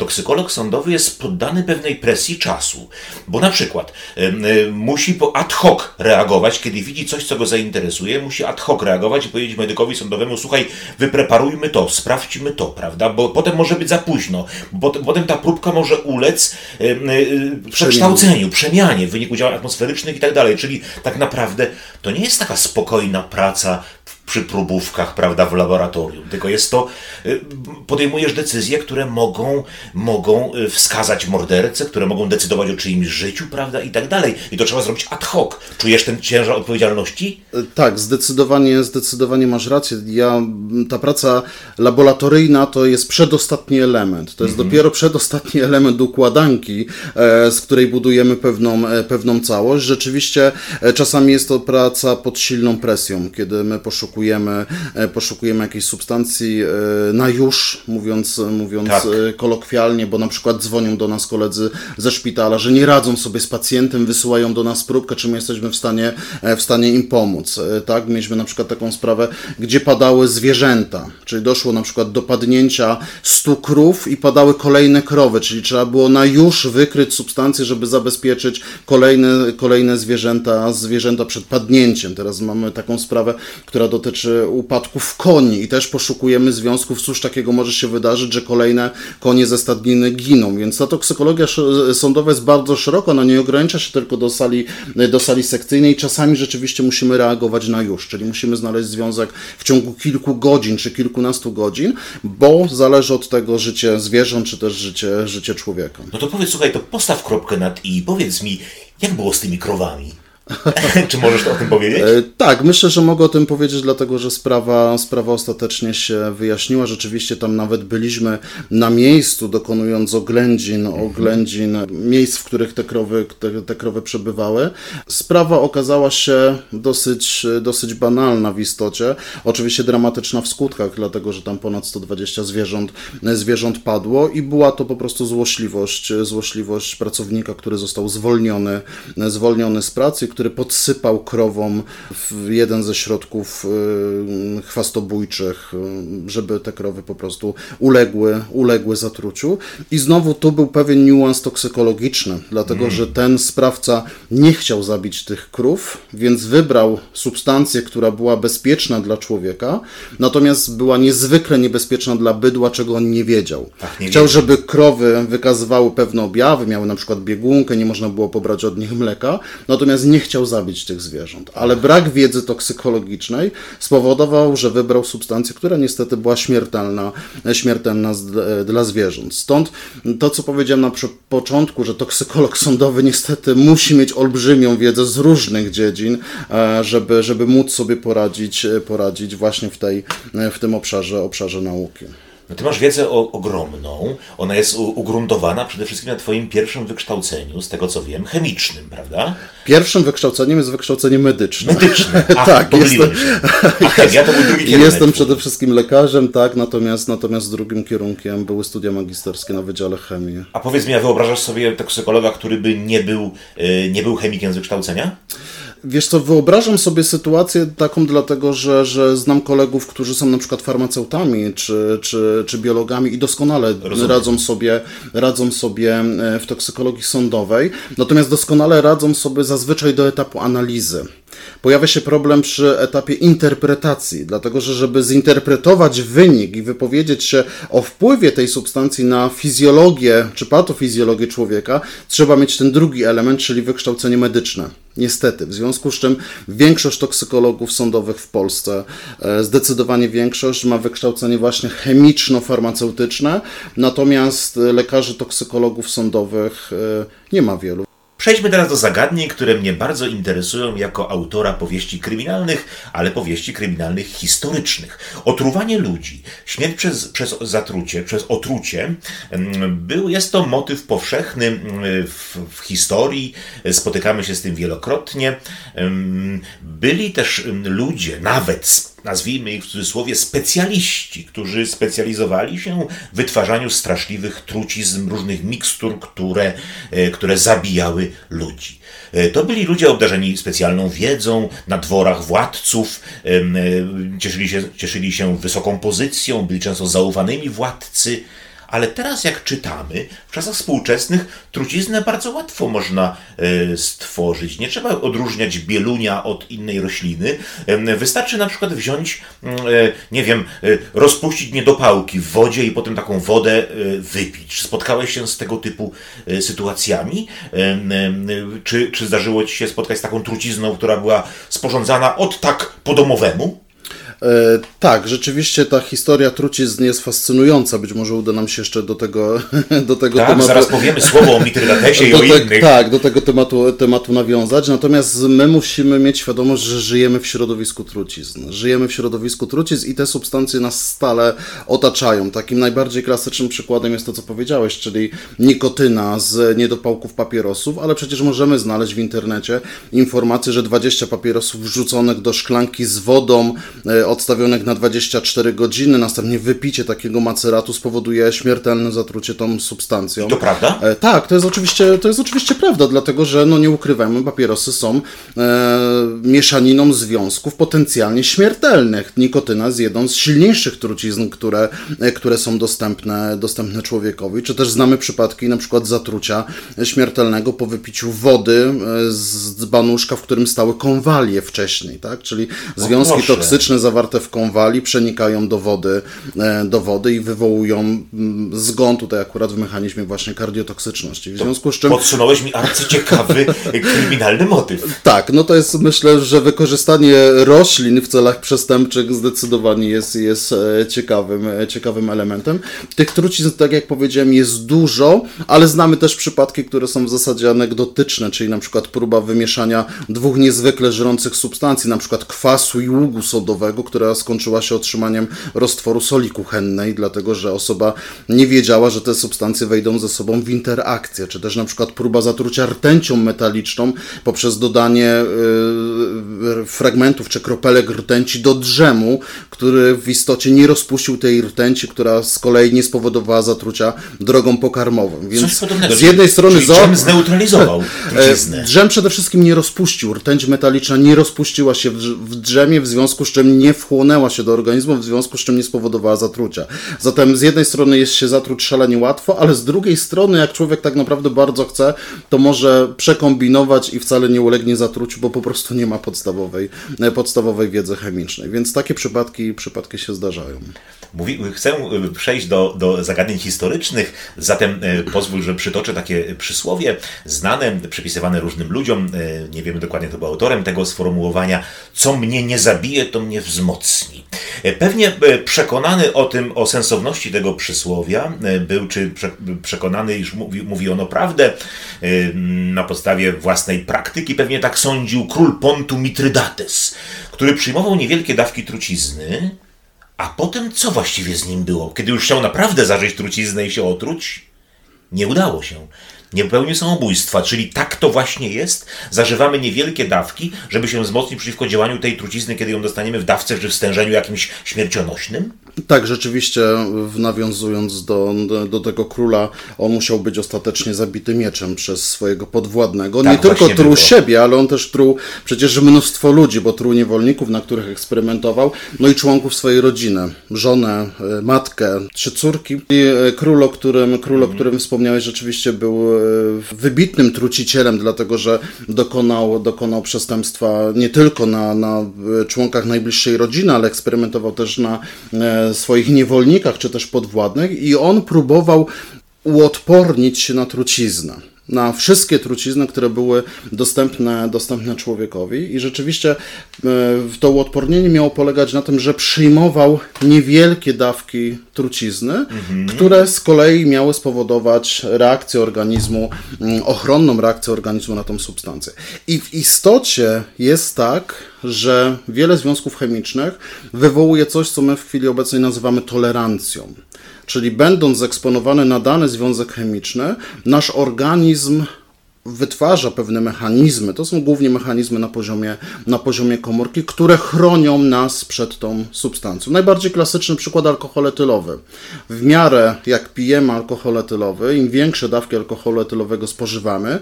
toksykolog sądowy jest poddany pewnej presji czasu, bo na przykład y, musi po ad hoc reagować, kiedy widzi coś, co go zainteresuje, musi ad hoc reagować i powiedzieć medykowi sądowemu, słuchaj, wypreparujmy to, sprawdźmy to, prawda, bo potem może być za późno, bo potem ta próbka może ulec y, y, przekształceniu, przemianie w wyniku działań atmosferycznych i tak dalej, czyli tak naprawdę to nie jest taka spokojna praca przy próbówkach, prawda, w laboratorium, tylko jest to, y, podejmujesz decyzje, które mogą, mogą y, wskazać mordercę, które mogą decydować o czyimś życiu, prawda, i tak dalej. I to trzeba zrobić ad hoc. Czujesz ten ciężar odpowiedzialności? Y, tak, zdecydowanie, zdecydowanie masz rację. Ja, ta praca laboratoryjna to jest przedostatni element. To jest mhm. dopiero przedostatni [LAUGHS] element układanki, e, z której budujemy pewną, e, pewną całość. Rzeczywiście e, czasami jest to praca pod silną presją, kiedy my poszukujemy poszukujemy, e, poszukujemy jakiejś substancji e, na już, mówiąc, mówiąc tak. E, kolokwialnie, bo na przykład dzwonią do nas koledzy ze szpitala, że nie radzą sobie z pacjentem, wysyłają do nas próbkę, czy my jesteśmy w stanie, w stanie im pomóc. Tak? Mieliśmy na przykład taką sprawę, gdzie padały zwierzęta, czyli doszło na przykład do padnięcia stu krów i padały kolejne krowy, czyli trzeba było na już wykryć substancję, żeby zabezpieczyć kolejne, kolejne zwierzęta, zwierzęta przed padnięciem. Teraz mamy taką sprawę, która dotyczy dotyczy upadków koni i też poszukujemy związków, cóż takiego może się wydarzyć, że kolejne konie ze stadniny giną. Więc ta toksykologia sądowa jest bardzo szeroka, ona nie ogranicza się tylko do sali, do sali sekcyjnej. Czasami rzeczywiście musimy reagować na już, czyli musimy znaleźć związek w ciągu kilku godzin czy kilkunastu godzin, bo zależy od tego życie zwierząt, czy też życie, życie człowieka. No to powiedz, słuchaj, to postaw kropkę nad i powiedz mi, jak było z tymi krowami? [LAUGHS] Czy możesz o tym powiedzieć? E, tak, myślę, że mogę o tym powiedzieć, dlatego że sprawa, sprawa ostatecznie się wyjaśniła. Rzeczywiście tam nawet byliśmy na miejscu, dokonując oględzin, oględzin miejsc, w których te krowy, te, te krowy przebywały. Sprawa okazała się dosyć, dosyć banalna w istocie. Oczywiście dramatyczna w skutkach, dlatego że tam ponad 120 zwierząt, zwierząt padło i była to po prostu złośliwość, złośliwość pracownika, który został zwolniony, zwolniony z pracy, który podsypał krowom w jeden ze środków y, chwastobójczych, y, żeby te krowy po prostu uległy, uległy zatruciu. I znowu tu był pewien niuans toksykologiczny, dlatego że ten sprawca nie chciał zabić tych krów, więc wybrał substancję, która była bezpieczna dla człowieka, natomiast była niezwykle niebezpieczna dla bydła, czego on nie wiedział. Ach, nie chciał, wiedział. żeby krowy wykazywały pewne objawy, miały na przykład biegunkę, nie można było pobrać od nich mleka, natomiast nie chciał zabić tych zwierząt. Ale brak wiedzy toksykologicznej spowodował, że wybrał substancję, która niestety była śmiertelna, śmiertelna dla zwierząt. Stąd to, co powiedziałem na początku, że toksykolog sądowy niestety musi mieć olbrzymią wiedzę z różnych dziedzin, e, żeby, żeby móc sobie poradzić, poradzić właśnie w, tej, w tym obszarze, obszarze nauki. No ty masz wiedzę o, ogromną, ona jest u, ugruntowana przede wszystkim na twoim pierwszym wykształceniu, z tego co wiem, chemicznym, prawda? Pierwszym wykształceniem jest wykształcenie medyczne. Medycznym. [LAUGHS] Ach, Tak, pomyliłem się. A chemia to był drugi [LAUGHS] kierunek. Jestem przede wszystkim lekarzem, tak, natomiast, natomiast drugim kierunkiem były studia magisterskie na Wydziale Chemii. A powiedz mi, a wyobrażasz sobie toksykologa, który by nie był, y, nie był chemikiem z wykształcenia? Wiesz co, wyobrażam sobie sytuację taką dlatego, że, że znam kolegów, którzy są na przykład farmaceutami czy, czy, czy biologami i doskonale Rozumiem. radzą sobie, radzą sobie e, w toksykologii sądowej, natomiast doskonale radzą sobie zazwyczaj do etapu analizy. Pojawia się problem przy etapie interpretacji, dlatego że żeby zinterpretować wynik i wypowiedzieć się o wpływie tej substancji na fizjologię czy patofizjologię człowieka, trzeba mieć ten drugi element, czyli wykształcenie medyczne. Niestety, w związku z czym większość toksykologów sądowych w Polsce, e, zdecydowanie większość, ma wykształcenie właśnie chemiczno-farmaceutyczne, natomiast lekarzy toksykologów sądowych e, nie ma wielu. Przejdźmy teraz do zagadnień, które mnie bardzo interesują jako autora powieści kryminalnych, ale powieści kryminalnych historycznych. Otruwanie ludzi, śmierć przez, przez zatrucie, przez otrucie, mm, był, jest to motyw powszechny mm, w, w historii, spotykamy się z tym wielokrotnie. Ym, Byli też ludzie, nawet nazwijmy ich w cudzysłowie, specjaliści, którzy specjalizowali się w wytwarzaniu straszliwych trucizn, różnych mikstur, które, e, które zabijały ludzi. E, To byli ludzie obdarzeni specjalną wiedzą na dworach władców, e, cieszyli się, cieszyli się wysoką pozycją, byli często zaufanymi władcy. Ale teraz, jak czytamy, w czasach współczesnych truciznę bardzo łatwo można e, stworzyć. Nie trzeba odróżniać bielunia od innej rośliny. Wystarczy na przykład wziąć, mm, e, nie wiem, e, rozpuścić niedopałki w wodzie i potem taką wodę wypić. Czy spotkałeś się z tego typu sytuacjami? Czy, czy zdarzyło ci się spotkać z taką trucizną, która była sporządzana od tak po domowemu? E, tak, rzeczywiście ta historia trucizn jest fascynująca. Być może uda nam się jeszcze do tego, [LAUGHS] do tego Tak, tematu. zaraz powiemy słowo o [LAUGHS] Mitrydatesie i o te- innych. Tak, do tego tematu, tematu nawiązać. Natomiast my musimy mieć świadomość, że żyjemy w środowisku trucizn. Żyjemy w środowisku trucizn i te substancje nas stale otaczają. Takim najbardziej klasycznym przykładem jest to, co powiedziałeś, czyli nikotyna z niedopałków papierosów, ale przecież możemy znaleźć w internecie informację, że 20 papierosów wrzuconych do szklanki z wodą, e, odstawionych na 24 godziny, następnie wypicie takiego maceratu spowoduje śmiertelne zatrucie tą substancją. To prawda? E, Tak, to jest oczywiście, to jest oczywiście prawda, dlatego że, no nie ukrywajmy, papierosy są e, mieszaniną związków potencjalnie śmiertelnych. Nikotyna jest jedną z silniejszych trucizn, które, e, które są dostępne, dostępne człowiekowi, czy też znamy przypadki na przykład zatrucia śmiertelnego po wypiciu wody e, z banuszka, w którym stały konwalie wcześniej, tak? Czyli związki toksyczne zawarte w konwali przenikają do wody, e, do wody i wywołują mm, zgon tutaj akurat w mechanizmie właśnie kardiotoksyczności. W związku z czym Podsunąłeś mi arcyciekawy [LAUGHS] kryminalny motyw. tak, no to jest myślę, że wykorzystanie roślin w celach przestępczych zdecydowanie jest, jest e, ciekawym, e, ciekawym elementem. Tych trucizn, tak jak powiedziałem, jest dużo, ale znamy też przypadki, które są w zasadzie anegdotyczne, czyli na przykład próba wymieszania dwóch niezwykle żrących substancji, na przykład kwasu i ługu sodowego, która skończyła się otrzymaniem roztworu soli kuchennej, dlatego że osoba nie wiedziała, że te substancje wejdą ze sobą w interakcję, czy też na przykład próba zatrucia rtęcią metaliczną poprzez dodanie y, fragmentów czy kropelek rtęci do drzemu, który w istocie nie rozpuścił tej rtęci, która z kolei nie spowodowała zatrucia drogą pokarmową. Więc z jednej strony zo- dżem zneutralizował [LAUGHS] E, truciznę. Drzem przede wszystkim nie rozpuścił. Rtęć metaliczna nie rozpuściła się w drzemie, w związku z czym nie wchłonęła się do organizmu, w związku z czym nie spowodowała zatrucia. Zatem z jednej strony jest się zatruć szalenie łatwo, ale z drugiej strony, jak człowiek tak naprawdę bardzo chce, to może przekombinować i wcale nie ulegnie zatruciu, bo po prostu nie ma podstawowej, e, podstawowej wiedzy chemicznej. Więc takie przypadki, przypadki się zdarzają. Mówi, chcę y, przejść do, do zagadnień historycznych, zatem y, pozwól, że przytoczę takie przysłowie znane, przypisywane różnym ludziom. Nie wiemy dokładnie, kto był autorem tego sformułowania. Co mnie nie zabije, to mnie wzmocni. Y, Pewnie y, przekonany o tym, o sensowności tego przysłowia y, był, czy prze, przekonany, iż mówi, mówi ono prawdę na podstawie własnej praktyki. Pewnie tak sądził król Pontu Mitrydates, który przyjmował niewielkie dawki trucizny, a potem co właściwie z nim było? Kiedy już chciał naprawdę zażyć truciznę i się otruć? Nie udało się. Nie popełnił samobójstwa, czyli tak to właśnie jest. Zażywamy niewielkie dawki, żeby się wzmocnić przeciwko działaniu tej trucizny, kiedy ją dostaniemy w dawce czy w stężeniu jakimś śmiercionośnym? Tak, rzeczywiście, nawiązując do, do, tego króla, on musiał być ostatecznie zabity mieczem przez swojego podwładnego. Tak nie tylko truł było. siebie, ale on też truł przecież mnóstwo ludzi, bo truł niewolników, na których eksperymentował, no i członków swojej rodziny, żonę, e, matkę, trzy córki. I e, król, o którym, król, o którym wspomniałeś, rzeczywiście był e, wybitnym trucicielem, dlatego że dokonał, dokonał przestępstwa nie tylko na, na członkach najbliższej rodziny, ale eksperymentował też na swoich niewolnikach czy też podwładnych i on próbował uodpornić się na truciznę. Na wszystkie trucizny, które były dostępne, dostępne człowiekowi, i rzeczywiście e, to uodpornienie miało polegać na tym, że przyjmował niewielkie dawki trucizny, które z kolei miały spowodować reakcję organizmu, mm, ochronną reakcję organizmu na tą substancję. I w istocie jest tak, że wiele związków chemicznych wywołuje coś, co my w chwili obecnej nazywamy tolerancją. Czyli będąc eksponowany na dany związek chemiczny, nasz organizm wytwarza pewne mechanizmy, to są głównie mechanizmy na poziomie, na poziomie komórki, które chronią nas przed tą substancją. Najbardziej klasyczny przykład alkohol etylowy. W miarę jak pijemy alkohol etylowy, im większe dawki alkoholu etylowego spożywamy,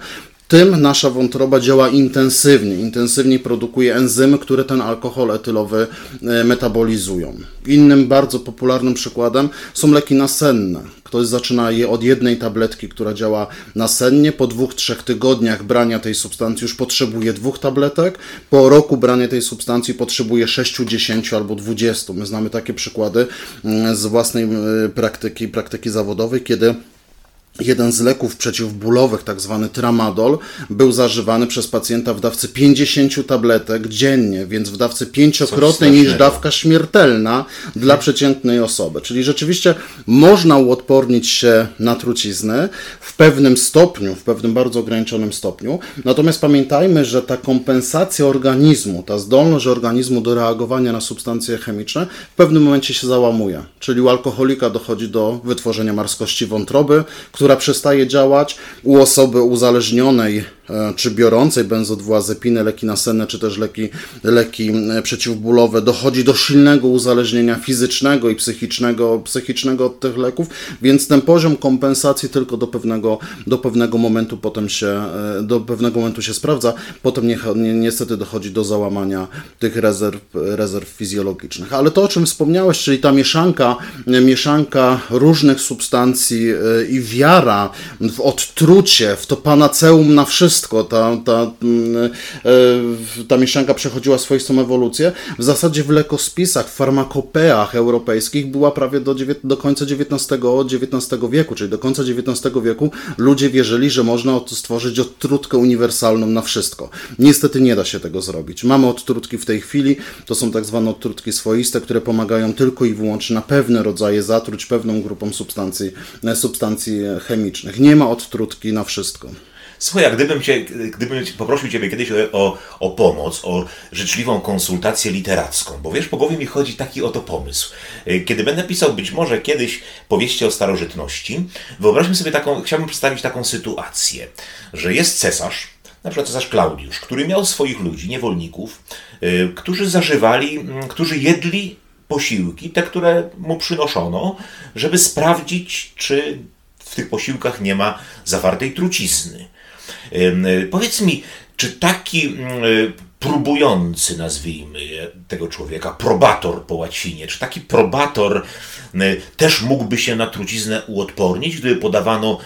tym nasza wątroba działa intensywnie. Intensywniej produkuje enzymy, które ten alkohol etylowy e, metabolizują. Innym bardzo popularnym przykładem są leki nasenne. Ktoś zaczyna je od jednej tabletki, która działa nasennie. Po dwóch, trzech tygodniach brania tej substancji już potrzebuje dwóch tabletek. Po roku brania tej substancji potrzebuje 6, 10 albo 20. My znamy takie przykłady mm, z własnej e, praktyki, praktyki zawodowej, kiedy Jeden z leków przeciwbólowych, tak zwany tramadol, był zażywany przez pacjenta w dawce 50 tabletek dziennie, więc w dawce pięciokrotnej niż dawka śmiertelna dla przeciętnej osoby. Czyli rzeczywiście można uodpornić się na truciznę w pewnym stopniu, w pewnym bardzo ograniczonym stopniu. Natomiast pamiętajmy, że ta kompensacja organizmu, ta zdolność organizmu do reagowania na substancje chemiczne w pewnym momencie się załamuje. Czyli u alkoholika dochodzi do wytworzenia marskości wątroby, która przestaje działać. U osoby uzależnionej e, czy biorącej benzodiazepinę, leki nasenne, czy też leki, leki e, przeciwbólowe, dochodzi do silnego uzależnienia fizycznego i psychicznego, psychicznego od tych leków, więc ten poziom kompensacji tylko do pewnego, do pewnego momentu potem się, e, do pewnego momentu się sprawdza, potem ni- niestety dochodzi do załamania tych rezerw, rezerw fizjologicznych. Ale to, o czym wspomniałeś, czyli ta mieszanka, mieszanka różnych substancji i wiara w odtrucie, w to panaceum na wszystko, ta, ta, mm, e, ta mieszanka przechodziła swoistą ewolucję. W zasadzie w lekospisach, w farmakopeach europejskich była prawie do, do końca XIX, XIX wieku, czyli do końca XIX wieku ludzie wierzyli, że można stworzyć odtrutkę uniwersalną na wszystko. Niestety nie da się tego zrobić. Mamy odtrutki w tej chwili, to są tak zwane odtrutki swoiste, które pomagają tylko i wyłącznie na pewne rodzaje zatruć pewną grupą substancji, e, substancji chemicznych. Nie ma odtrutki na wszystko. Słuchaj, a gdybym, cię, gdybym poprosił Ciebie kiedyś o, o pomoc, o życzliwą konsultację literacką, bo wiesz, po głowie mi chodzi taki oto pomysł. Y, kiedy będę pisał być może kiedyś powieści o starożytności, wyobraźmy sobie taką, chciałbym przedstawić taką sytuację, że jest cesarz, na przykład cesarz Klaudiusz, który miał swoich ludzi, niewolników, y, którzy zażywali, mm, którzy jedli posiłki, te, które mu przynoszono, żeby sprawdzić, czy w tych posiłkach nie ma zawartej trucizny. Y, powiedz mi, czy taki y, próbujący, nazwijmy tego człowieka, probator po łacinie, czy taki probator y, też mógłby się na truciznę uodpornić, gdyby podawano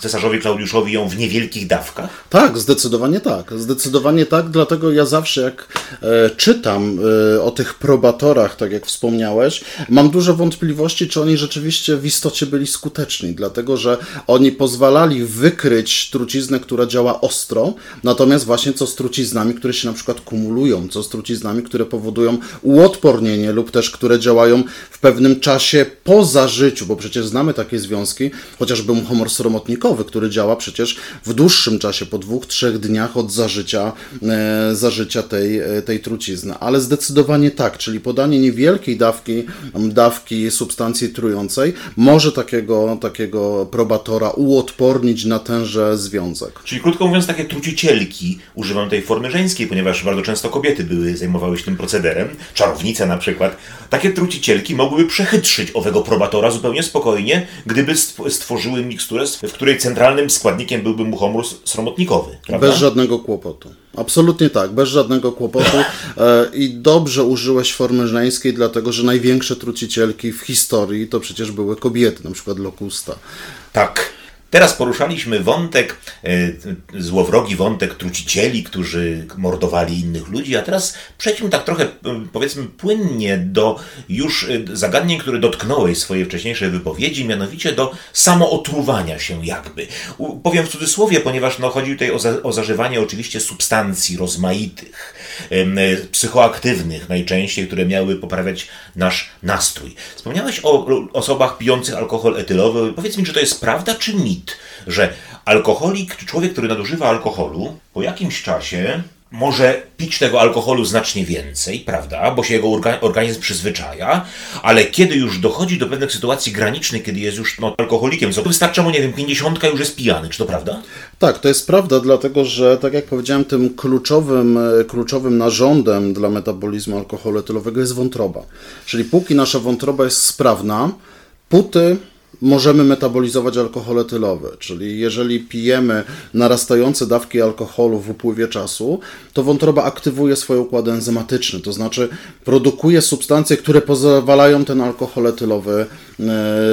cesarzowi Klaudiuszowi ją w niewielkich dawkach? Tak, zdecydowanie tak. Zdecydowanie tak, dlatego ja zawsze jak e, czytam e, o tych probatorach, tak jak wspomniałeś, mam duże wątpliwości, czy oni rzeczywiście w istocie byli skuteczni, dlatego że oni pozwalali wykryć truciznę, która działa ostro, natomiast właśnie co z truciznami, które się na przykład kumulują, co z truciznami, które powodują uodpornienie lub też które działają w pewnym czasie po zażyciu, bo przecież znamy takie związki, chociażby humor sromotnikowy, który działa przecież w dłuższym czasie, po dwóch, trzech dniach od zażycia, e, zażycia tej, e, tej trucizny. Ale zdecydowanie tak, czyli podanie niewielkiej dawki, dawki substancji trującej może takiego, takiego probatora uodpornić na tenże związek. Czyli krótko mówiąc, takie trucicielki, używam tej formy żeńskiej, ponieważ bardzo często kobiety były, zajmowały się tym procederem, czarownice na przykład. Takie trucicielki mogłyby przechytrzyć owego probatora zupełnie spokojnie, gdyby stworzyły miksturę, w której centralnym składnikiem byłby muchomór sromotnikowy. Prawda? Bez żadnego kłopotu. Absolutnie tak, bez żadnego kłopotu. [LAUGHS] E, I dobrze użyłeś formy żeńskiej, dlatego że największe trucicielki w historii to przecież były kobiety, na przykład Lokusta. Tak. Teraz poruszaliśmy wątek, e, złowrogi wątek trucicieli, którzy mordowali innych ludzi, a teraz przejdźmy tak trochę, powiedzmy, płynnie do już e, zagadnień, które dotknąłeś swojej wcześniejszej wypowiedzi, mianowicie do samootruwania się jakby. Powiem w cudzysłowie, ponieważ no, chodzi tutaj o, za, o zażywanie oczywiście substancji rozmaitych, e, psychoaktywnych najczęściej, które miały poprawiać nasz nastrój. Wspomniałeś o osobach pijących alkohol etylowy. Powiedz mi, czy to jest prawda, czy mit? mit, że alkoholik, czy człowiek, który nadużywa alkoholu, po jakimś czasie może pić tego alkoholu znacznie więcej, prawda, bo się jego organizm przyzwyczaja, ale kiedy już dochodzi do pewnych sytuacji granicznych, kiedy jest już no, alkoholikiem, to wystarcza mu, nie wiem, 50 już jest pijany, czy to prawda? Tak, to jest prawda, dlatego że, tak jak powiedziałem, tym kluczowym, e, kluczowym narządem dla metabolizmu alkoholu etylowego jest wątroba. Czyli póki nasza wątroba jest sprawna, puty możemy metabolizować alkohol etylowy, czyli jeżeli pijemy narastające dawki alkoholu w upływie czasu, to wątroba aktywuje swoje układy enzymatyczne, to znaczy produkuje substancje, które pozwalają ten alkohol etylowy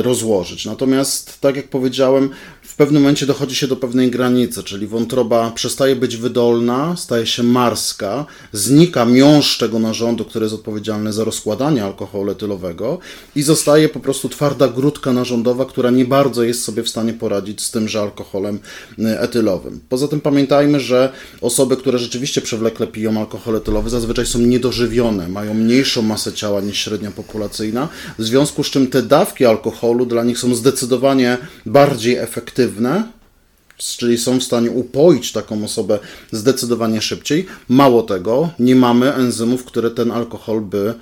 rozłożyć. Natomiast, tak jak powiedziałem, w pewnym momencie dochodzi się do pewnej granicy, czyli wątroba przestaje być wydolna, staje się marska, znika miąższ tego narządu, który jest odpowiedzialny za rozkładanie alkoholu etylowego i zostaje po prostu twarda grudka narządowa, która nie bardzo jest sobie w stanie poradzić z tymże alkoholem y, etylowym. Poza tym pamiętajmy, że osoby, które rzeczywiście przewlekle piją alkohol etylowy, zazwyczaj są niedożywione, mają mniejszą masę ciała niż średnia populacyjna, w związku z czym te dawki alkoholu dla nich są zdecydowanie bardziej efektywne czyli są w stanie upoić taką osobę zdecydowanie szybciej. Mało tego, nie mamy enzymów, które ten alkohol by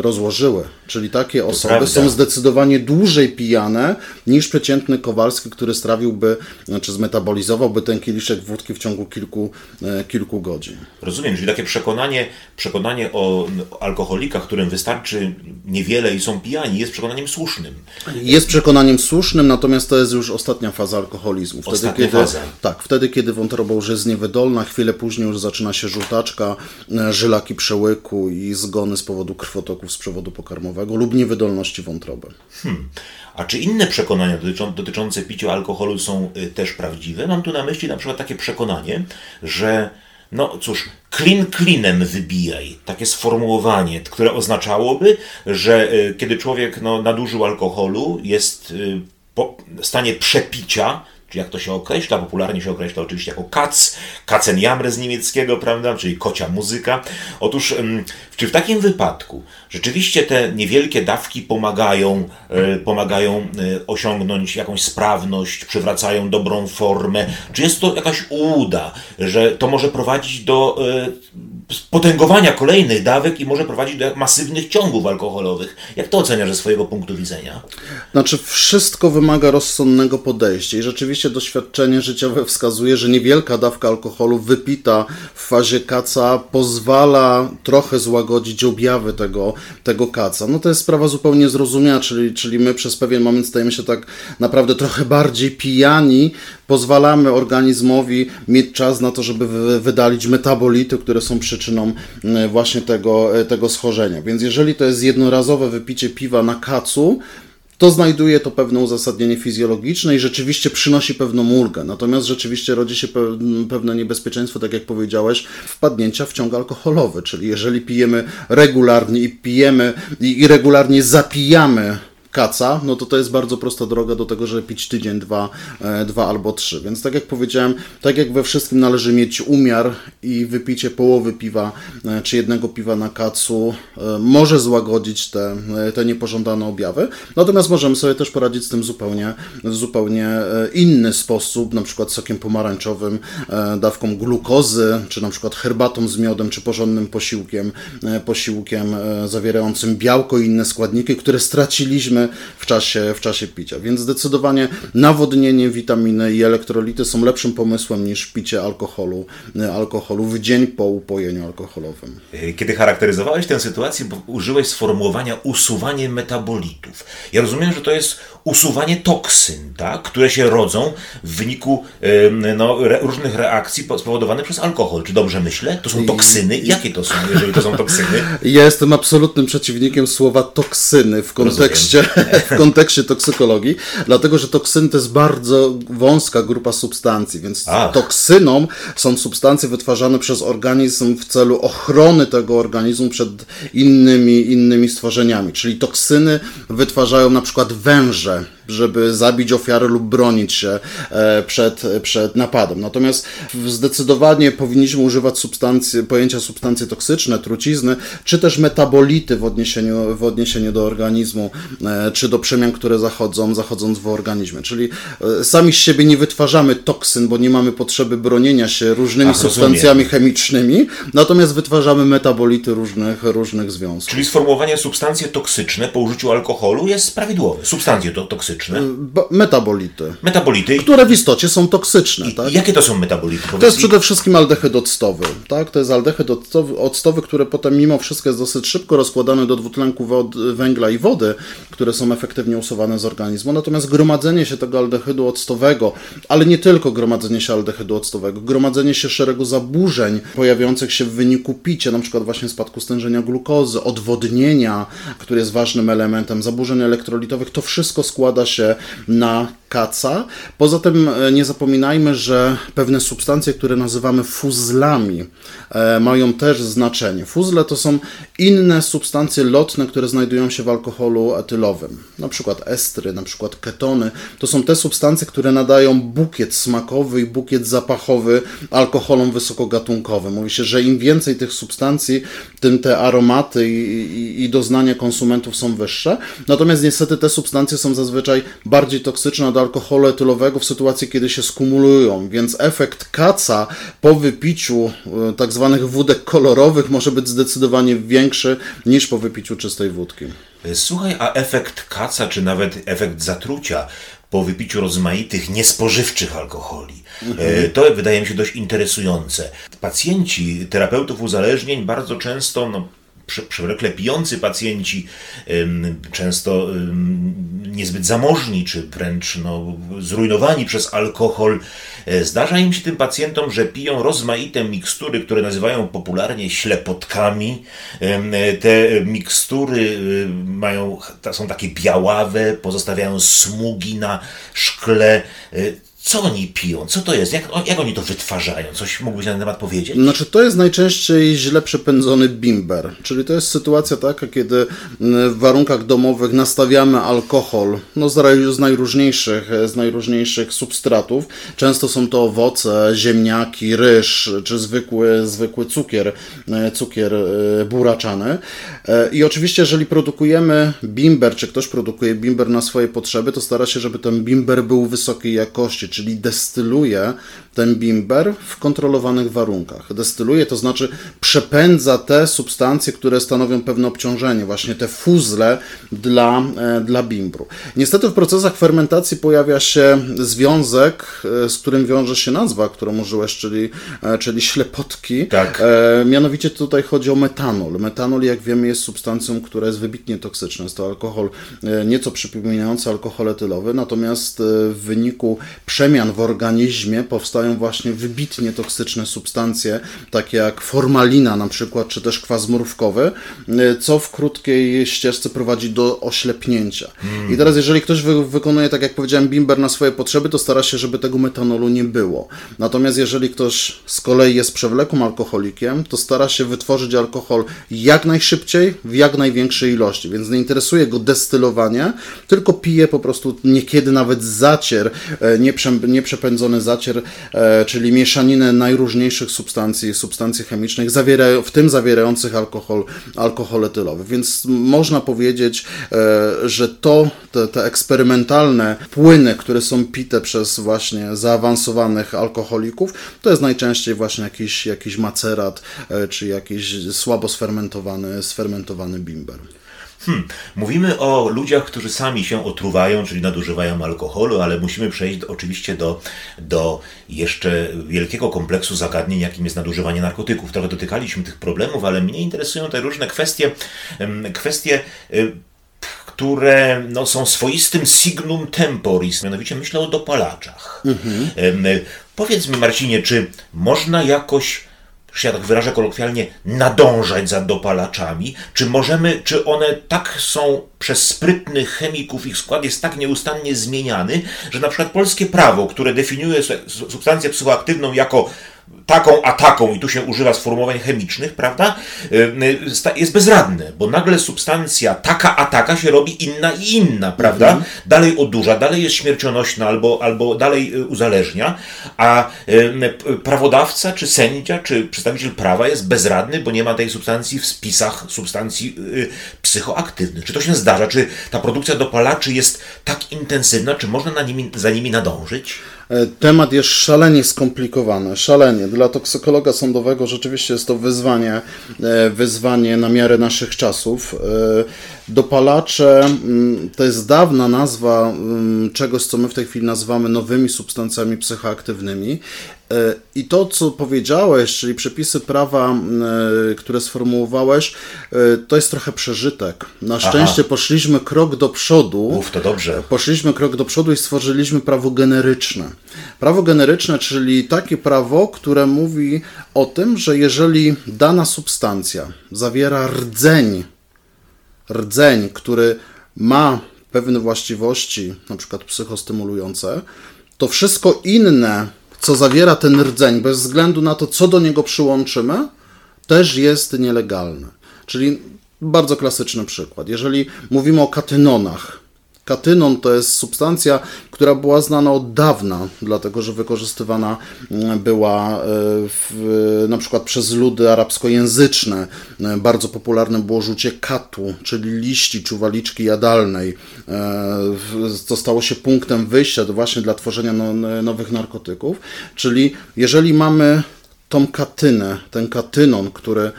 rozłożyły. Czyli takie osoby są zdecydowanie dłużej pijane niż przeciętny Kowalski, który strawiłby, znaczy zmetabolizowałby ten kieliszek wódki w ciągu kilku, e, kilku godzin. Rozumiem, czyli takie przekonanie, przekonanie o alkoholikach, którym wystarczy niewiele i są pijani, jest przekonaniem słusznym. Jest przekonaniem słusznym, natomiast to jest już ostatnia faza alkoholizmu. Wtedy, ostatnia kiedy, faza. Tak, wtedy, kiedy wątroba już jest niewydolna, chwilę później już zaczyna się żółtaczka, e, żylaki przełyku i zgony z powodu krwi krwotoków z przewodu pokarmowego lub niewydolności wątroby. Hmm. A czy inne przekonania dotyczą, dotyczące picia alkoholu są y, też prawdziwe? Mam tu na myśli na przykład takie przekonanie, że no cóż, klin klinem wybijaj. Takie sformułowanie, które oznaczałoby, że y, kiedy człowiek no, nadużył alkoholu, jest y, w stanie przepicia, czy jak to się określa, popularnie się określa oczywiście jako kac, kacenjamre z niemieckiego, prawda, czyli kocia muzyka. Otóż, czy w takim wypadku rzeczywiście te niewielkie dawki pomagają, e, pomagają e, osiągnąć jakąś sprawność, przywracają dobrą formę, czy jest to jakaś ułuda, że to może prowadzić do e, potęgowania kolejnych dawek i może prowadzić do masywnych ciągów alkoholowych. Jak to oceniasz ze swojego punktu widzenia? Znaczy, wszystko wymaga rozsądnego podejścia i rzeczywiście doświadczenie życiowe wskazuje, że niewielka dawka alkoholu wypita w fazie kaca pozwala trochę złagodzić objawy tego, tego kaca. No to jest sprawa zupełnie zrozumiała, czyli, czyli my przez pewien moment stajemy się tak naprawdę trochę bardziej pijani, pozwalamy organizmowi mieć czas na to, żeby wydalić metabolity, które są przyczyną e, właśnie tego, e, tego schorzenia. Więc jeżeli to jest jednorazowe wypicie piwa na kacu, to znajduje to pewne uzasadnienie fizjologiczne i rzeczywiście przynosi pewną ulgę. Natomiast rzeczywiście rodzi się pewne niebezpieczeństwo, tak jak powiedziałeś, wpadnięcia w ciąg alkoholowy. Czyli jeżeli pijemy regularnie i pijemy i regularnie zapijamy kaca, no to to jest bardzo prosta droga do tego, żeby pić tydzień, dwa, e, dwa albo trzy. Więc tak jak powiedziałem, tak jak we wszystkim należy mieć umiar i wypicie połowy piwa e, czy jednego piwa na kacu e, może złagodzić te, te niepożądane objawy. Natomiast możemy sobie też poradzić z tym zupełnie zupełnie inny sposób, na przykład sokiem pomarańczowym, dawką glukozy, czy na przykład herbatą z miodem, czy porządnym posiłkiem, posiłkiem zawierającym białko i inne składniki, które straciliśmy w czasie, w czasie picia. Więc zdecydowanie nawodnienie, witaminy i elektrolity są lepszym pomysłem niż picie alkoholu, alkoholu w dzień po upojeniu alkoholowym. Kiedy charakteryzowałeś tę sytuację, użyłeś sformułowania usuwanie metabolitów. Ja rozumiem, że to jest usuwanie toksyn, tak, które się rodzą w wyniku no, re, różnych reakcji spowodowanych przez alkohol. Czy dobrze myślę? To są toksyny? Jakie to są, jeżeli to są toksyny? [LAUGHS] Ja jestem absolutnym przeciwnikiem słowa toksyny w kontekście, [LAUGHS] w kontekście toksykologii, dlatego że toksyny to jest bardzo wąska grupa substancji, więc Ach. toksyną są substancje wytwarzane przez organizm w celu ochrony tego organizmu przed innymi, innymi stworzeniami. Czyli toksyny wytwarzają na przykład węże, show. Żeby zabić ofiarę lub bronić się e, przed, przed napadem. Natomiast zdecydowanie powinniśmy używać substancji, pojęcia substancje toksyczne, trucizny, czy też metabolity w odniesieniu, w odniesieniu do organizmu, e, czy do przemian, które zachodzą, zachodząc w organizmie. Czyli e, sami z siebie nie wytwarzamy toksyn, bo nie mamy potrzeby bronienia się różnymi Ach, substancjami rozumiem. chemicznymi, natomiast wytwarzamy metabolity różnych, różnych związków. Czyli sformułowanie substancje toksyczne po użyciu alkoholu jest prawidłowe. Substancje to toksyczne. Y, metabolity. Metabolity. Które w istocie są toksyczne. I, tak? Jakie to są metabolity? Powiedz to jest przede wszystkim aldehyd octowy. Tak? To jest aldehyd octowy, octowy, który potem mimo wszystko jest dosyć szybko rozkładany do dwutlenku wod, węgla i wody, które są efektywnie usuwane z organizmu. Natomiast gromadzenie się tego aldehydu octowego, ale nie tylko gromadzenie się aldehydu octowego, gromadzenie się szeregu zaburzeń pojawiających się w wyniku picia, na przykład właśnie spadku stężenia glukozy, odwodnienia, który jest ważnym elementem, zaburzeń elektrolitowych, to wszystko składa się na kaca. Poza tym e, nie zapominajmy, że pewne substancje, które nazywamy fuzlami, e, mają też znaczenie. Fuzle to są inne substancje lotne, które znajdują się w alkoholu etylowym. Na przykład estry, na przykład ketony. To są te substancje, które nadają bukiet smakowy i bukiet zapachowy alkoholom wysokogatunkowym. Mówi się, że im więcej tych substancji, tym te aromaty i, i, i doznania konsumentów są wyższe. Natomiast niestety te substancje są zazwyczaj bardziej toksyczne alkoholu etylowego w sytuacji, kiedy się skumulują, więc efekt kaca po wypiciu e, tak zwanych wódek kolorowych może być zdecydowanie większy niż po wypiciu czystej wódki. Słuchaj, a efekt kaca, czy nawet efekt zatrucia po wypiciu rozmaitych niespożywczych alkoholi. Mhm. To wydaje mi się dość interesujące. Pacjenci terapeutów uzależnień bardzo często no, przewlekle pijący pacjenci, często niezbyt zamożni, czy wręcz no, zrujnowani przez alkohol. E, zdarza im się tym pacjentom, że piją rozmaite mikstury, które nazywają popularnie ślepotkami. Te mikstury mają, są takie białawe, pozostawiają smugi na szkle. Co oni piją? Co to jest? Jak, jak oni to wytwarzają? Coś mógłbyś na ten temat powiedzieć? Znaczy, to jest najczęściej źle przepędzony bimber, czyli to jest sytuacja taka, kiedy w warunkach domowych nastawiamy alkohol no, z najróżniejszych, z najróżniejszych substratów. Często są to owoce, ziemniaki, ryż, czy zwykły, zwykły cukier, e, cukier e, buraczany. E, I oczywiście, jeżeli produkujemy bimber, czy ktoś produkuje bimber na swoje potrzeby, to stara się, żeby ten bimber był wysokiej jakości, czyli destyluje ten bimber w kontrolowanych warunkach. Destyluje, to znaczy przepędza te substancje, które stanowią pewne obciążenie, właśnie te fuzle dla, e, dla bimbru. Niestety w procesach fermentacji pojawia się związek, e, z którym wiąże się nazwa, którą użyłeś, czyli, e, czyli ślepotki. Tak. mianowicie tutaj chodzi o metanol. Metanol, jak wiemy, jest substancją, która jest wybitnie toksyczna. Jest to alkohol nieco przypominający alkohol etylowy, natomiast w wyniku przemian w organizmie powstają właśnie wybitnie toksyczne substancje, takie jak formalina na przykład, czy też kwas mrówkowy, co w krótkiej ścieżce prowadzi do oślepnięcia. I teraz jeżeli ktoś wy wykonuje, tak jak powiedziałem, bimber na swoje potrzeby, to stara się, żeby tego metanolu nie było. Natomiast jeżeli ktoś z kolei jest przewlekłym alkoholikiem, to stara się wytworzyć alkohol jak najszybciej, w jak największej ilości, więc nie interesuje go destylowanie, tylko pije po prostu niekiedy nawet zacier, e, nieprze, nieprzepędzony zacier, e, czyli mieszaninę najróżniejszych substancji, substancji chemicznych, w tym zawierających alkohol, alkohol etylowy. Więc można powiedzieć, e, że to, te, te eksperymentalne płyny, które są pite przez właśnie zaawansowanych alkoholików, to jest najczęściej właśnie jakiś, jakiś macerat, czy jakiś słabo sfermentowany, sfermentowany bimber. Hmm. Mówimy o ludziach, którzy sami się otruwają, czyli nadużywają alkoholu, ale musimy przejść oczywiście do, do jeszcze wielkiego kompleksu zagadnień, jakim jest nadużywanie narkotyków. Trochę dotykaliśmy tych problemów, ale mnie interesują te różne kwestie, kwestie które no, są swoistym signum temporis, mianowicie myślę o dopalaczach. Mhm. Powiedz mi, Marcinie, czy można jakoś że ja tak wyrażę kolokwialnie, nadążać za dopalaczami? Czy możemy, czy one tak są przez sprytnych chemików, ich skład jest tak nieustannie zmieniany, że na przykład polskie prawo, które definiuje substancję psychoaktywną jako taką a taką, i tu się używa sformułowań chemicznych, prawda, y, y, jest bezradne, bo nagle substancja taka a taka się robi inna i inna, prawda, mhm. dalej odurza, dalej jest śmiercionośna albo, albo dalej y, uzależnia, a prawodawca, czy sędzia, czy przedstawiciel prawa jest bezradny, bo nie ma tej substancji w spisach substancji psychoaktywnych. Czy to się zdarza? Czy ta produkcja dopalaczy jest tak intensywna, czy można na nimi, za nimi nadążyć? E, temat jest szalenie skomplikowany, szalenie. Dla toksykologa sądowego rzeczywiście jest to wyzwanie, e, wyzwanie na miarę naszych czasów. E, dopalacze mm, to jest dawna nazwa mm, czegoś, co my w tej chwili nazywamy nowymi substancjami psychoaktywnymi. E, I to, co powiedziałeś, czyli przepisy prawa, e, które sformułowałeś, e, to jest trochę przeżytek. Na szczęście Aha. poszliśmy krok do przodu. Uf, to dobrze. Poszliśmy krok do przodu i stworzyliśmy prawo generyczne. Prawo generyczne, czyli takie prawo, które mówi o tym, że jeżeli dana substancja zawiera rdzeń, rdzeń, który ma pewne właściwości, na przykład psychostymulujące, to wszystko inne co zawiera ten rdzeń, bez względu na to, co do niego przyłączymy, też jest nielegalne. Czyli bardzo klasyczny przykład. Jeżeli mówimy o katynonach, Katynon to jest substancja, która była znana od dawna, dlatego że wykorzystywana mm, była e, w, na przykład przez ludy arabskojęzyczne. E, bardzo popularne było rzucie katu, czyli liści czuwaliczki jadalnej, co e, stało się punktem wyjścia właśnie dla tworzenia no, nowych narkotyków. Czyli jeżeli mamy tą katynę, ten katynon, który,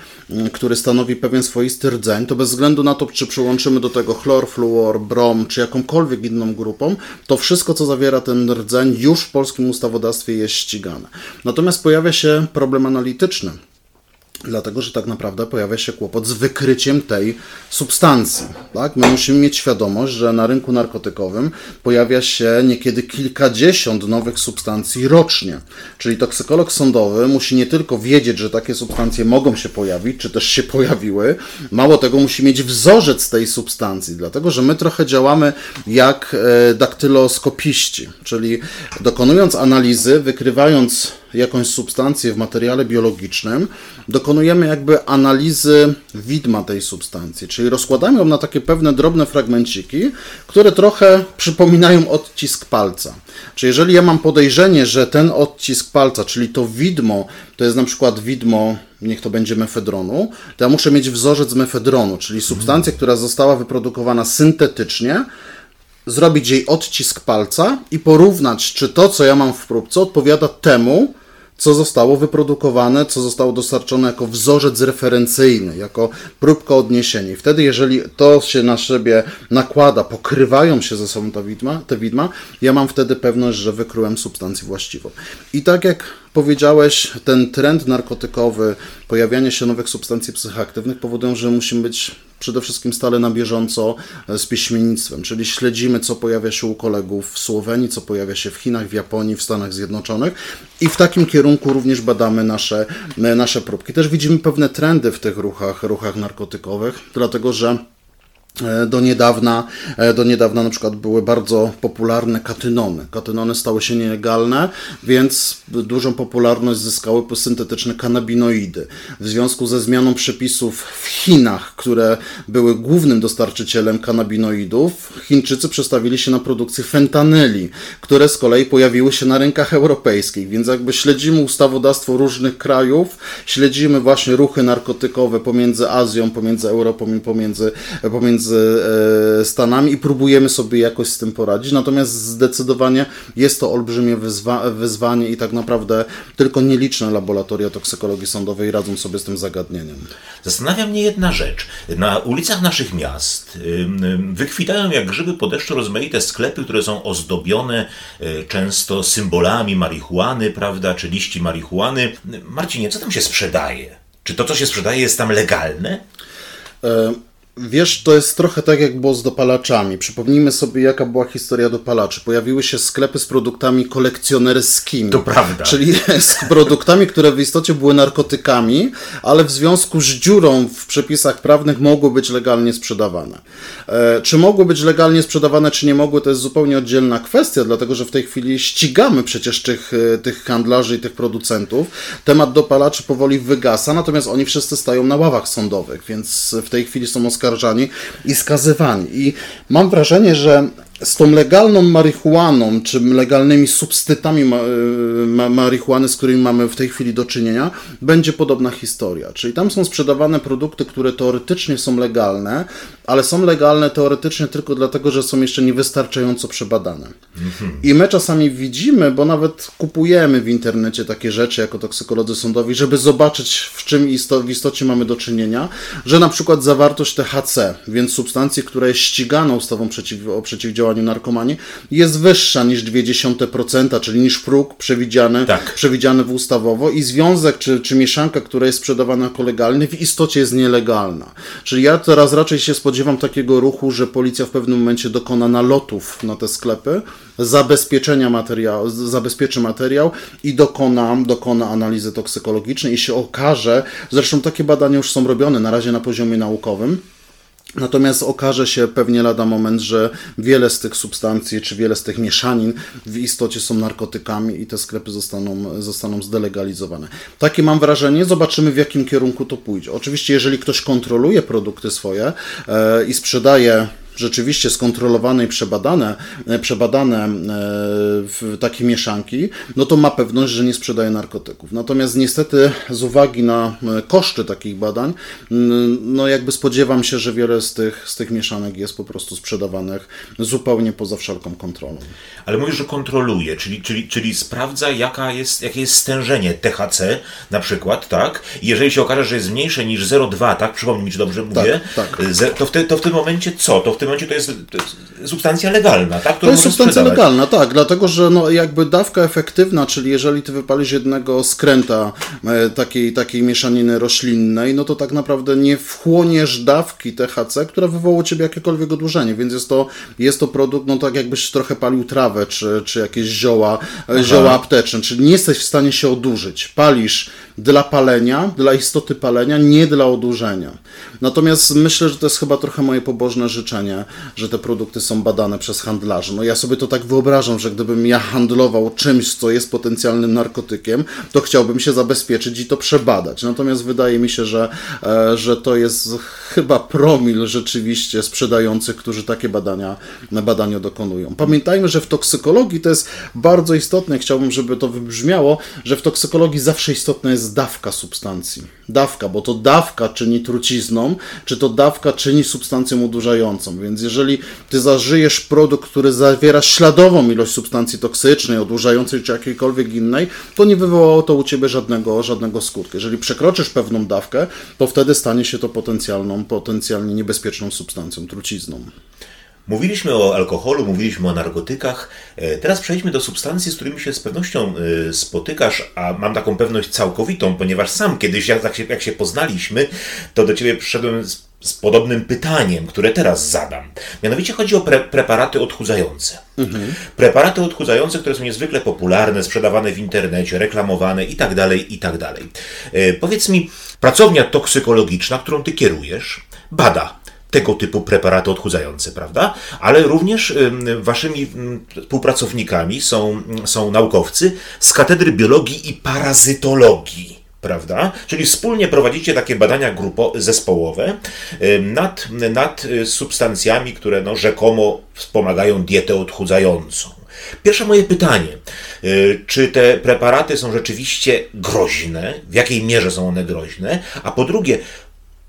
który stanowi pewien swoisty rdzeń, to bez względu na to, czy przyłączymy do tego chlor, fluor, brom, czy jakąkolwiek inną grupą, to wszystko, co zawiera ten rdzeń, już w polskim ustawodawstwie jest ścigane. Natomiast pojawia się problem analityczny Dlatego, że tak naprawdę pojawia się kłopot z wykryciem tej substancji. Tak? My musimy mieć świadomość, że na rynku narkotykowym pojawia się niekiedy kilkadziesiąt nowych substancji rocznie. Czyli toksykolog sądowy musi nie tylko wiedzieć, że takie substancje mogą się pojawić, czy też się pojawiły, mało tego, musi mieć wzorzec tej substancji, dlatego że my trochę działamy jak e, daktyloskopiści, czyli dokonując analizy, wykrywając jakąś substancję w materiale biologicznym, dokonujemy jakby analizy widma tej substancji, czyli rozkładamy ją na takie pewne drobne fragmenciki, które trochę przypominają odcisk palca. Czyli jeżeli ja mam podejrzenie, że ten odcisk palca, czyli to widmo, to jest na przykład widmo, niech to będzie mefedronu, to ja muszę mieć wzorzec mefedronu, czyli substancję, która została wyprodukowana syntetycznie, zrobić jej odcisk palca i porównać, czy to, co ja mam w próbce, odpowiada temu, co zostało wyprodukowane, co zostało dostarczone jako wzorzec referencyjny, jako próbka odniesienia. I wtedy, jeżeli to się na siebie nakłada, pokrywają się ze sobą te widma, te widma, ja mam wtedy pewność, że wykryłem substancję właściwą. I tak jak powiedziałeś, ten trend narkotykowy, pojawianie się nowych substancji psychoaktywnych powodują, że musimy być przede wszystkim stale na bieżąco e, z pieśmiennictwem, czyli śledzimy, co pojawia się u kolegów w Słowenii, co pojawia się w Chinach, w Japonii, w Stanach Zjednoczonych i w takim kierunku również badamy nasze, e, nasze próbki. Też widzimy pewne trendy w tych ruchach, ruchach narkotykowych, dlatego że do niedawna, e, do niedawna na przykład były bardzo popularne katynony. Katynony stały się nielegalne, więc dużą popularność zyskały syntetyczne kanabinoidy. W związku ze zmianą przepisów w Chinach, które były głównym dostarczycielem kanabinoidów, Chińczycy przestawili się na produkcję fentanyli, które z kolei pojawiły się na rynkach europejskich. Więc jakby śledzimy ustawodawstwo różnych krajów, śledzimy właśnie ruchy narkotykowe pomiędzy Azją, pomiędzy Europą i pomiędzy, pomiędzy między e, Stanami i próbujemy sobie jakoś z tym poradzić. Natomiast zdecydowanie jest to olbrzymie wyzwa wyzwanie i tak naprawdę tylko nieliczne laboratoria toksykologii sądowej radzą sobie z tym zagadnieniem. Zastanawia mnie jedna rzecz. Na ulicach naszych miast wykwitają jak grzyby po deszczu rozmaite sklepy, które są ozdobione e, często symbolami marihuany, prawda, czy liści marihuany. Marcinie, co tam się sprzedaje? Czy to, co się sprzedaje, jest tam legalne? E Wiesz, to jest trochę tak jak było z dopalaczami. Przypomnijmy sobie, jaka była historia dopalaczy. Pojawiły się sklepy z produktami kolekcjonerskimi. To prawda. Czyli [LAUGHS] z produktami, które w istocie były narkotykami, ale w związku z dziurą w przepisach prawnych mogły być legalnie sprzedawane. E, czy mogły być legalnie sprzedawane, czy nie mogły, to jest zupełnie oddzielna kwestia, dlatego że w tej chwili ścigamy przecież tych, e, tych handlarzy i tych producentów. Temat dopalaczy powoli wygasa, natomiast oni wszyscy stają na ławach sądowych, więc w tej chwili są oskarżeni oskarżani i skazywani. I mam wrażenie, że z tą legalną marihuaną, czy legalnymi substytami ma, ma, marihuany, z którymi mamy w tej chwili do czynienia, będzie podobna historia. Czyli tam są sprzedawane produkty, które teoretycznie są legalne, ale są legalne teoretycznie tylko dlatego, że są jeszcze niewystarczająco przebadane. Mhm. I my czasami widzimy, bo nawet kupujemy w internecie takie rzeczy jako toksykolodzy sądowi, żeby zobaczyć, w czym isto, w istocie mamy do czynienia, że na przykład zawartość THC, więc substancji, która jest ścigana ustawą przeciw, o przeciwdziałaniu narkomanii, jest wyższa niż 0,2%, czyli niż próg przewidziany, tak. przewidziany w ustawowo i związek czy, czy mieszanka, która jest sprzedawana jako legalny, w istocie jest nielegalna. Czyli ja teraz raczej się spodziewam, spodziewam takiego ruchu, że policja w pewnym momencie dokona nalotów na te sklepy, zabezpieczenia materiału, zabezpieczy materiał i dokona, dokona analizy toksykologicznej i się okaże, zresztą takie badania już są robione na razie na poziomie naukowym, Natomiast okaże się pewnie lada moment, że wiele z tych substancji, czy wiele z tych mieszanin w istocie są narkotykami i te sklepy zostaną, zostaną zdelegalizowane. Takie mam wrażenie, zobaczymy w jakim kierunku to pójdzie. Oczywiście, jeżeli ktoś kontroluje produkty swoje e, i sprzedaje rzeczywiście skontrolowane i przebadane, e, przebadane w takie mieszanki, no to ma pewność, że nie sprzedaje narkotyków. Natomiast niestety z uwagi na e, koszty takich badań, no jakby spodziewam się, że wiele z tych, z tych mieszanek jest po prostu sprzedawanych zupełnie poza wszelką kontrolą. Ale mówisz, że kontroluje, czyli, czyli, czyli sprawdza, jaka jest, jakie jest stężenie THC na przykład, tak? I jeżeli się okaże, że jest mniejsze niż 0,2, tak? Przypomnij mi, czy dobrze mówię, tak, tak. To, w te, to w tym momencie co? To w tym momencie to jest, to jest substancja legalna, tak? To jest substancja sprzedawać. legalna, tak, dlatego że no, jakby dawka efektywna, czyli jeżeli ty wypalisz jednego skręta e, takiej, takiej mieszaniny roślinnej, no to tak naprawdę nie wchłoniesz dawki THC, która wywoła u ciebie jakiekolwiek odłużenie, więc jest to, jest to produkt, no tak jakbyś trochę palił trawę, czy, czy jakieś zioła, e, Aha. zioła apteczne, czyli nie jesteś w stanie się odurzyć. Palisz dla palenia, dla istoty palenia, nie dla odurzenia. Natomiast myślę, że to jest chyba trochę moje pobożne życzenie, że te produkty są badane przez handlarzy. No ja sobie to tak wyobrażam, że gdybym ja handlował czymś, co jest potencjalnym narkotykiem, to chciałbym się zabezpieczyć i to przebadać. Natomiast wydaje mi się, że, e, że to jest chyba promil rzeczywiście sprzedających, którzy takie badania, badania dokonują. Pamiętajmy, że w toksykologii to jest bardzo istotne, chciałbym, żeby to wybrzmiało, że w toksykologii zawsze istotna jest dawka substancji. Dawka, bo to dawka czyni trucizną, czy to dawka czyni substancją odurzającą. Więc jeżeli ty zażyjesz produkt, który zawiera śladową ilość substancji toksycznej, odurzającej czy jakiejkolwiek innej, to nie wywołało to u ciebie żadnego, żadnego skutku. Jeżeli przekroczysz pewną dawkę, to wtedy stanie się to potencjalną, potencjalnie niebezpieczną substancją, trucizną. Mówiliśmy o alkoholu, mówiliśmy o narkotykach. E, teraz przejdźmy do substancji, z którymi się z pewnością e, spotykasz, a mam taką pewność całkowitą, ponieważ sam kiedyś, jak się, jak się poznaliśmy, to do ciebie przyszedłem z, z podobnym pytaniem, które teraz zadam. Mianowicie chodzi o pre, preparaty odchudzające. Mhm. Preparaty odchudzające, które są niezwykle popularne, sprzedawane w internecie, reklamowane itd., tak itd. Tak e, powiedz mi, pracownia toksykologiczna, którą ty kierujesz, bada tego typu preparaty odchudzające, prawda? Ale również waszymi współpracownikami są, są naukowcy z Katedry Biologii i Parazytologii prawda? Czyli wspólnie prowadzicie takie badania grupo, zespołowe nad, nad y, substancjami, które no, rzekomo wspomagają dietę odchudzającą. Pierwsze moje pytanie, y, czy te preparaty są rzeczywiście groźne? W jakiej mierze są one groźne? A po drugie,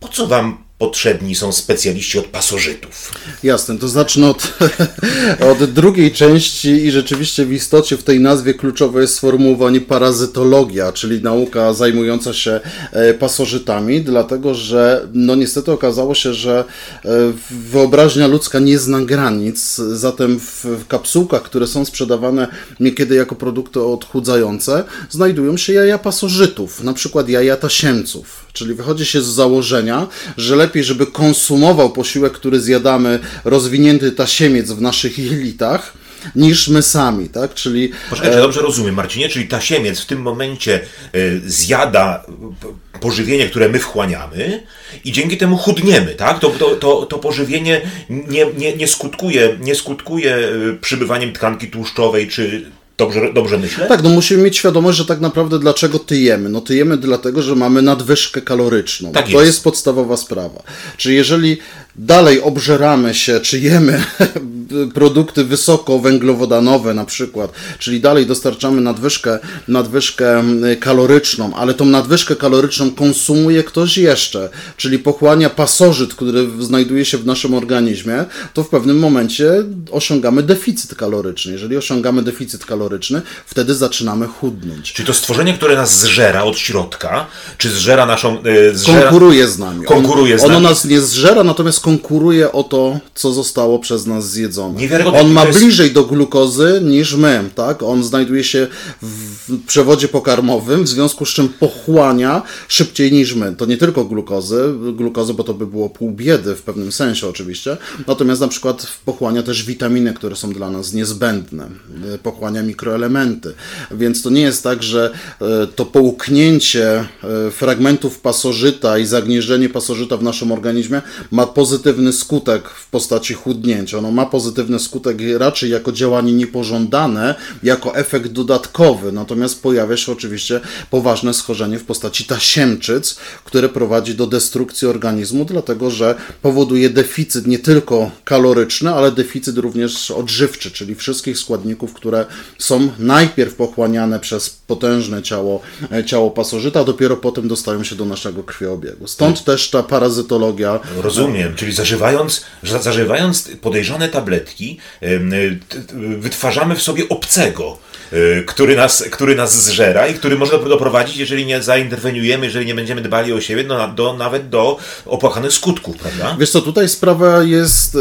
po co wam potrzebni są specjaliści od pasożytów. Jasne, to zacznę od, [LAUGHS] od drugiej części i rzeczywiście w istocie w tej nazwie kluczowe jest sformułowanie parazytologia, czyli nauka zajmująca się e, pasożytami, dlatego że no niestety okazało się, że e, wyobraźnia ludzka nie zna granic, zatem w, w kapsułkach, które są sprzedawane niekiedy jako produkty odchudzające, znajdują się jaja pasożytów, na przykład jaja tasiemców, czyli wychodzi się z założenia, że lepiej żeby konsumował posiłek, który zjadamy, rozwinięty tasiemiec w naszych jelitach, niż my sami, tak? Czyli... Poczekaj, czy dobrze rozumiem, Marcinie, czyli tasiemiec w tym momencie y, zjada pożywienie, które my wchłaniamy i dzięki temu chudniemy, tak? To, to, to, to pożywienie nie, nie, nie, skutkuje, nie skutkuje przybywaniem tkanki tłuszczowej czy Dobrze, dobrze myślę? Tak, no musimy mieć świadomość, że tak naprawdę dlaczego tyjemy? No tyjemy dlatego, że mamy nadwyżkę kaloryczną. Tak to jest. jest podstawowa sprawa. Czyli jeżeli dalej obżeramy się, czy jemy [LAUGHS] produkty wysokowęglowodanowe na przykład, czyli dalej dostarczamy nadwyżkę, nadwyżkę kaloryczną, ale tą nadwyżkę kaloryczną konsumuje ktoś jeszcze, czyli pochłania pasożyt, który znajduje się w naszym organizmie, to w pewnym momencie osiągamy deficyt kaloryczny. Jeżeli osiągamy deficyt kaloryczny, wtedy zaczynamy chudnąć. Czyli to stworzenie, które nas zżera od środka, czy zżera naszą... Yy, zżera... Konkuruje z nami. Konkuruje z nami. Ono nas nie zżera, natomiast konkuruje o to, co zostało przez nas zjedzone. On ma bliżej do glukozy niż my, tak? On znajduje się w przewodzie pokarmowym, w związku z czym pochłania szybciej niż my. To nie tylko glukozy, glukozy, bo to by było pół biedy w pewnym sensie oczywiście, natomiast na przykład pochłania też witaminy, które są dla nas niezbędne. Pochłania mikroelementy. Więc to nie jest tak, że e, to połknięcie e, fragmentów pasożyta i zagnieżdżenie pasożyta w naszym organizmie ma pozytywny skutek w postaci chudnięcia. Ono ma pozytywny skutek raczej jako działanie niepożądane, jako efekt dodatkowy. Natomiast pojawia się oczywiście poważne schorzenie w postaci tasiemczyc, które prowadzi do destrukcji organizmu, dlatego że powoduje deficyt nie tylko kaloryczny, ale deficyt również odżywczy, czyli wszystkich składników, które są najpierw pochłaniane przez potężne ciało, e, ciało pasożyta, a dopiero potem dostają się do naszego krwiobiegu. Stąd hmm. też ta parazytologia. Rozumiem, czyli zażywając, zażywając podejrzane tabletki, wytwarzamy w sobie obcego. Y, który nas, który nas zżera i który może doprowadzić, jeżeli nie zainterweniujemy, jeżeli nie będziemy dbali o siebie, do, do, nawet do opłakanych skutków, prawda? Wiesz co, tutaj sprawa jest e,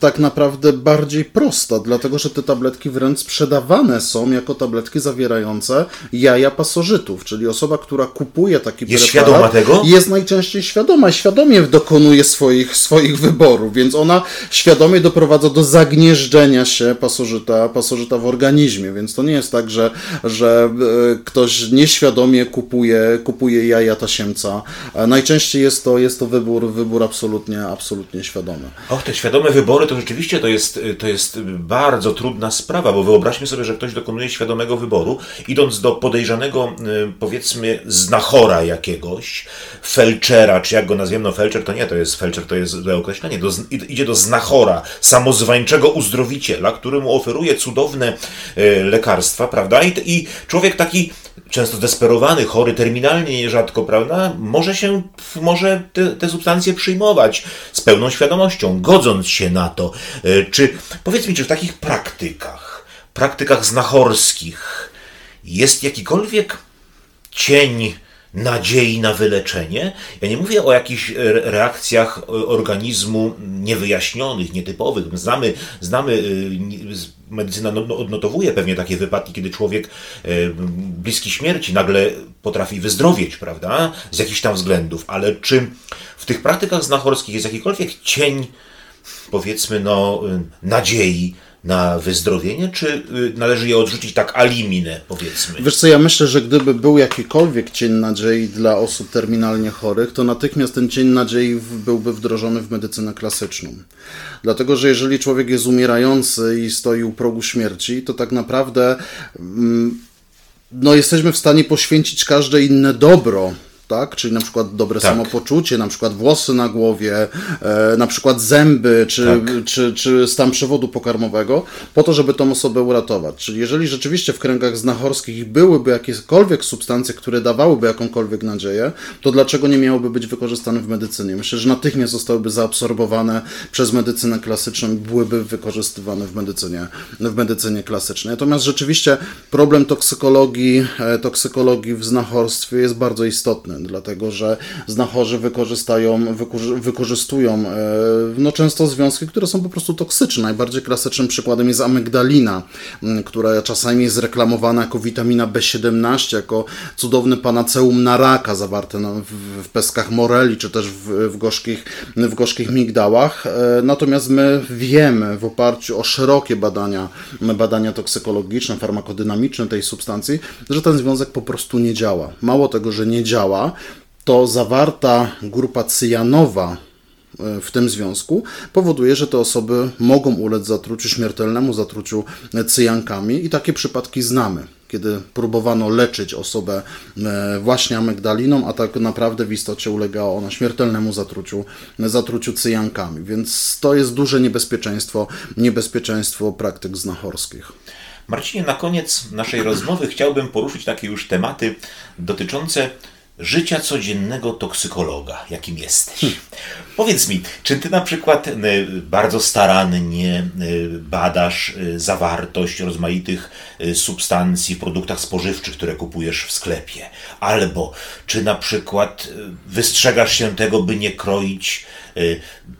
tak naprawdę bardziej prosta, dlatego że te tabletki wręcz sprzedawane są jako tabletki zawierające jaja pasożytów, czyli osoba, która kupuje taki Jest preparat, świadoma tego? jest najczęściej świadoma, świadomie dokonuje swoich, swoich wyborów, więc ona świadomie doprowadza do zagnieżdżenia się pasożyta, pasożyta w organizmie, więc to nie jest tak, że, że e, ktoś nieświadomie kupuje, kupuje jaja tasiemca. E, Najczęściej jest to, jest to wybór, wybór absolutnie, absolutnie świadomy. Och, te świadome wybory to rzeczywiście to jest, to jest bardzo trudna sprawa, bo wyobraźmy sobie, że ktoś dokonuje świadomego wyboru, idąc do podejrzanego, powiedzmy, znachora jakiegoś, felczera, czy jak go nazwiemy, no felczer to nie, to jest felczer, to jest określenie, do, id- idzie do znachora, samozwańczego uzdrowiciela, który mu oferuje cudowne y, lekarstwa, prawda? I, I człowiek taki często zdesperowany, chory terminalnie nierzadko, prawda, może się, może te, te substancje przyjmować z pełną świadomością, godząc się na to. E, Czy, powiedz mi, czy w takich praktykach, praktykach znachorskich jest jakikolwiek cień nadziei na wyleczenie. Ja nie mówię o jakichś re- reakcjach organizmu niewyjaśnionych, nietypowych. Znamy, znamy y, medycyna no- no- odnotowuje pewnie takie wypadki, kiedy człowiek e, bliski śmierci nagle potrafi wyzdrowieć, prawda, z jakichś tam względów, ale czy w tych praktykach znachorskich jest jakikolwiek cień, powiedzmy, no, y, nadziei na wyzdrowienie, czy y, należy je odrzucić tak alimine, powiedzmy? Wiesz co, ja myślę, że gdyby był jakikolwiek cień nadziei dla osób terminalnie chorych, to natychmiast ten cień nadziei byłby wdrożony w medycynę klasyczną. Dlatego, że jeżeli człowiek jest umierający i stoi u progu śmierci, to tak naprawdę mm, no, jesteśmy w stanie poświęcić każde inne dobro. Tak? Czyli na przykład dobre Tak. samopoczucie, na przykład włosy na głowie, e, na przykład zęby, czy, Tak. czy, czy stan przewodu pokarmowego, po to, żeby tą osobę uratować. Czyli jeżeli rzeczywiście w kręgach znachorskich byłyby jakiekolwiek substancje, które dawałyby jakąkolwiek nadzieję, to dlaczego nie miałyby być wykorzystane w medycynie? Myślę, że natychmiast zostałyby zaabsorbowane przez medycynę klasyczną i byłyby wykorzystywane w medycynie, w medycynie klasycznej. Natomiast rzeczywiście problem toksykologii, e, toksykologii w znachorstwie jest bardzo istotny, dlatego że znachorzy wykorzystają, wykorzy- wykorzystują e, no, często związki, które są po prostu toksyczne. Najbardziej klasycznym przykładem jest amygdalina, która czasami jest reklamowana jako witamina B17, jako cudowny panaceum na raka zawarte no, w, peskach moreli, czy też w, w, gorzkich, w gorzkich migdałach. E, Natomiast my wiemy w oparciu o szerokie badania, badania toksykologiczne, farmakodynamiczne tej substancji, że ten związek po prostu nie działa. Mało tego, że nie działa, to zawarta grupa cyjanowa e, w tym związku powoduje, że te osoby mogą ulec zatruciu, śmiertelnemu zatruciu cyjankami i takie przypadki znamy, kiedy próbowano leczyć osobę e, właśnie amygdaliną, a tak naprawdę w istocie ulegała ona śmiertelnemu zatruciu, zatruciu cyjankami. Więc to jest duże niebezpieczeństwo, niebezpieczeństwo praktyk znachorskich. Marcinie, na koniec naszej rozmowy chciałbym poruszyć takie już tematy dotyczące życia codziennego toksykologa, jakim jesteś. Powiedz mi, czy ty na przykład y, bardzo starannie y, badasz y, zawartość rozmaitych substancji w produktach spożywczych, które kupujesz w sklepie? Albo czy na przykład wystrzegasz się tego, by nie kroić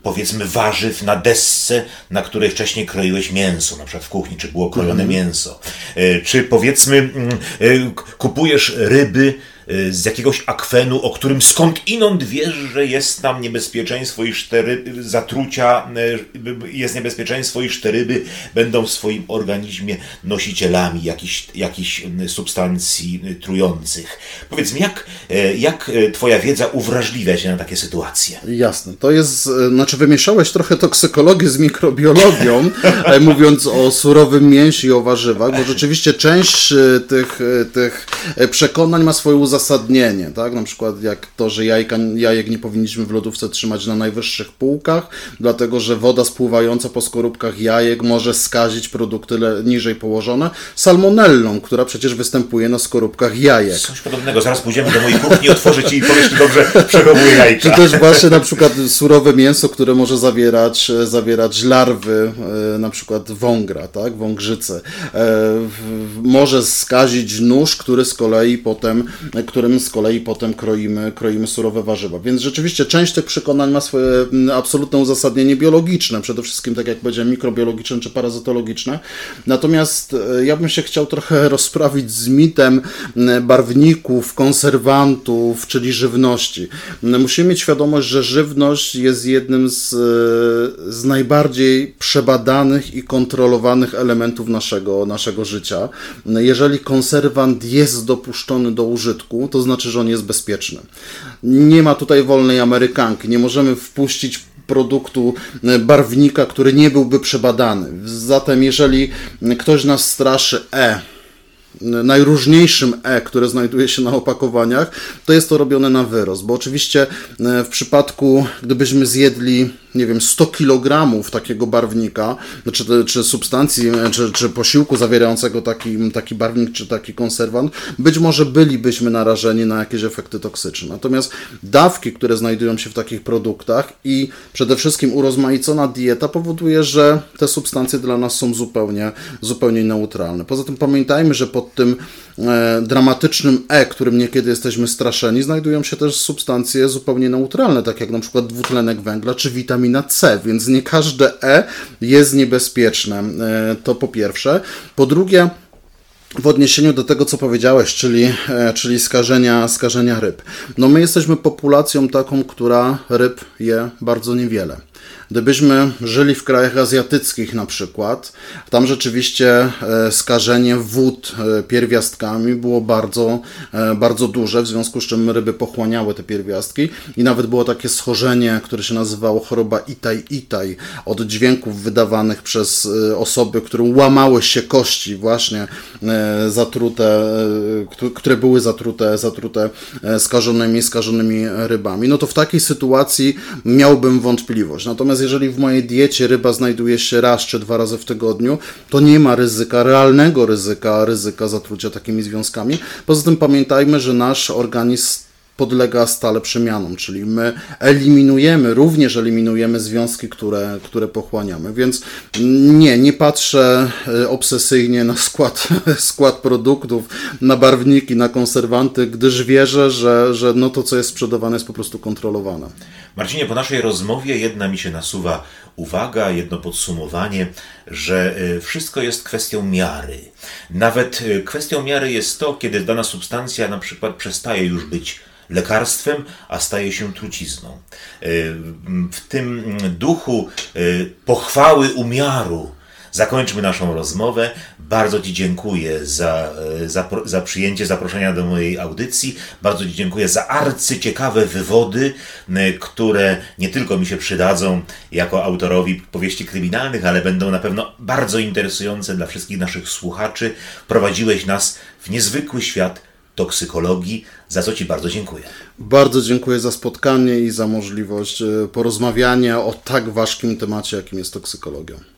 powiedzmy warzyw na desce, na której wcześniej kroiłeś mięso, na przykład w kuchni, czy było krojone mięso. Y, Czy powiedzmy mm, kupujesz ryby z jakiegoś akwenu, o którym skąd inąd wiesz, że jest tam niebezpieczeństwo, iż te ryby, zatrucia, y, jest niebezpieczeństwo, iż te ryby będą w swoim organizmie nosicielami jakichś, jakichś y, substancji y, trujących. Powiedz mi, jak, y, jak y, twoja wiedza uwrażliwia się na takie sytuacje? Jasne. To jest, znaczy wymieszałeś trochę toksykologię z mikrobiologią, [LAUGHS] e, mówiąc o surowym mięsie i o warzywach, bo rzeczywiście część tych, tych e, przekonań ma swoje uzasadnienie uzasadnienie, tak? Na przykład jak to, że jajka, jajek nie powinniśmy w lodówce trzymać na najwyższych półkach, dlatego że woda spływająca po skorupkach jajek może skazić produkty le- niżej położone salmonellą, która przecież występuje na skorupkach jajek. Coś podobnego. Zaraz pójdziemy do mojej kuchni, otworzę ci i powiesz, [LAUGHS] czy dobrze przechowuję Czy jajka. też właśnie na przykład surowe mięso, które może zawierać, e, zawierać larwy, e, na przykład wągra, tak, wągrzycy. E, Może skazić nóż, który z kolei potem, którym z kolei potem kroimy, kroimy surowe warzywa. Więc rzeczywiście część tych przekonań ma swoje mm, absolutne uzasadnienie biologiczne, przede wszystkim tak jak powiedziałem, mikrobiologiczne czy parazytologiczne. Natomiast e, ja bym się chciał trochę [LAUGHS] rozprawić z mitem m, barwników, konserwantów, czyli żywności. M, Musimy mieć świadomość, że żywność jest jednym z, e, z najbardziej przebadanych i kontrolowanych elementów naszego, naszego życia. Jeżeli konserwant jest dopuszczony do użytku, to znaczy, że on jest bezpieczny. Nie ma tutaj wolnej Amerykanki, nie możemy wpuścić produktu e, barwnika, który nie byłby przebadany. Zatem jeżeli ktoś nas straszy E, najróżniejszym E, które znajduje się na opakowaniach, to jest to robione na wyrost, bo oczywiście e, w przypadku, gdybyśmy zjedli, nie wiem, 100 kg takiego barwnika, czy, czy substancji, e, czy, czy posiłku zawierającego taki, taki barwnik, czy taki konserwant, być może bylibyśmy narażeni na jakieś efekty toksyczne. Natomiast dawki, które znajdują się w takich produktach i przede wszystkim urozmaicona dieta powoduje, że te substancje dla nas są zupełnie, zupełnie neutralne. Poza tym pamiętajmy, że pod tym dramatycznym E, którym niekiedy jesteśmy straszeni, znajdują się też substancje zupełnie neutralne, tak jak na przykład dwutlenek węgla czy witamina C, więc nie każde E jest niebezpieczne. E, to po pierwsze. Po drugie, w odniesieniu do tego, co powiedziałeś, czyli, e, czyli skażenia, skażenia ryb. No my jesteśmy populacją taką, która ryb je bardzo niewiele. Gdybyśmy żyli w krajach azjatyckich na przykład, tam rzeczywiście e, skażenie wód e, pierwiastkami było bardzo, e, bardzo duże, w związku z czym ryby pochłaniały te pierwiastki i nawet było takie schorzenie, które się nazywało choroba itaj-itaj, od dźwięków wydawanych przez osoby, które łamały się kości właśnie zatrute, któ- które były zatrute, zatrute skażonymi, skażonymi rybami. No to w takiej sytuacji miałbym wątpliwość. Natomiast jeżeli w mojej diecie ryba znajduje się raz czy dwa razy w tygodniu, to nie ma ryzyka, realnego ryzyka, ryzyka zatrucia takimi związkami. Poza tym pamiętajmy, że nasz organizm podlega stale przemianom, czyli my eliminujemy, również eliminujemy związki, które, które pochłaniamy, więc nie, nie patrzę e, obsesyjnie na skład, [LAUGHS] skład produktów, na barwniki, na konserwanty, gdyż wierzę, że, że no to, co jest sprzedawane, jest po prostu kontrolowane. Marcinie, po naszej rozmowie jedna mi się nasuwa uwaga, jedno podsumowanie, że y, wszystko jest kwestią miary. Nawet y, kwestią miary jest to, kiedy dana substancja na przykład przestaje już być lekarstwem, a staje się trucizną. Y, W tym duchu y, pochwały umiaru zakończmy naszą rozmowę. Bardzo Ci dziękuję za, e, za, za przyjęcie zaproszenia do mojej audycji. Bardzo Ci dziękuję za arcyciekawe wywody, m, które nie tylko mi się przydadzą jako autorowi powieści kryminalnych, ale będą na pewno bardzo interesujące dla wszystkich naszych słuchaczy. Prowadziłeś nas w niezwykły świat toksykologii, za co Ci bardzo dziękuję. Bardzo dziękuję za spotkanie i za możliwość e, porozmawiania o tak ważkim temacie, jakim jest toksykologia.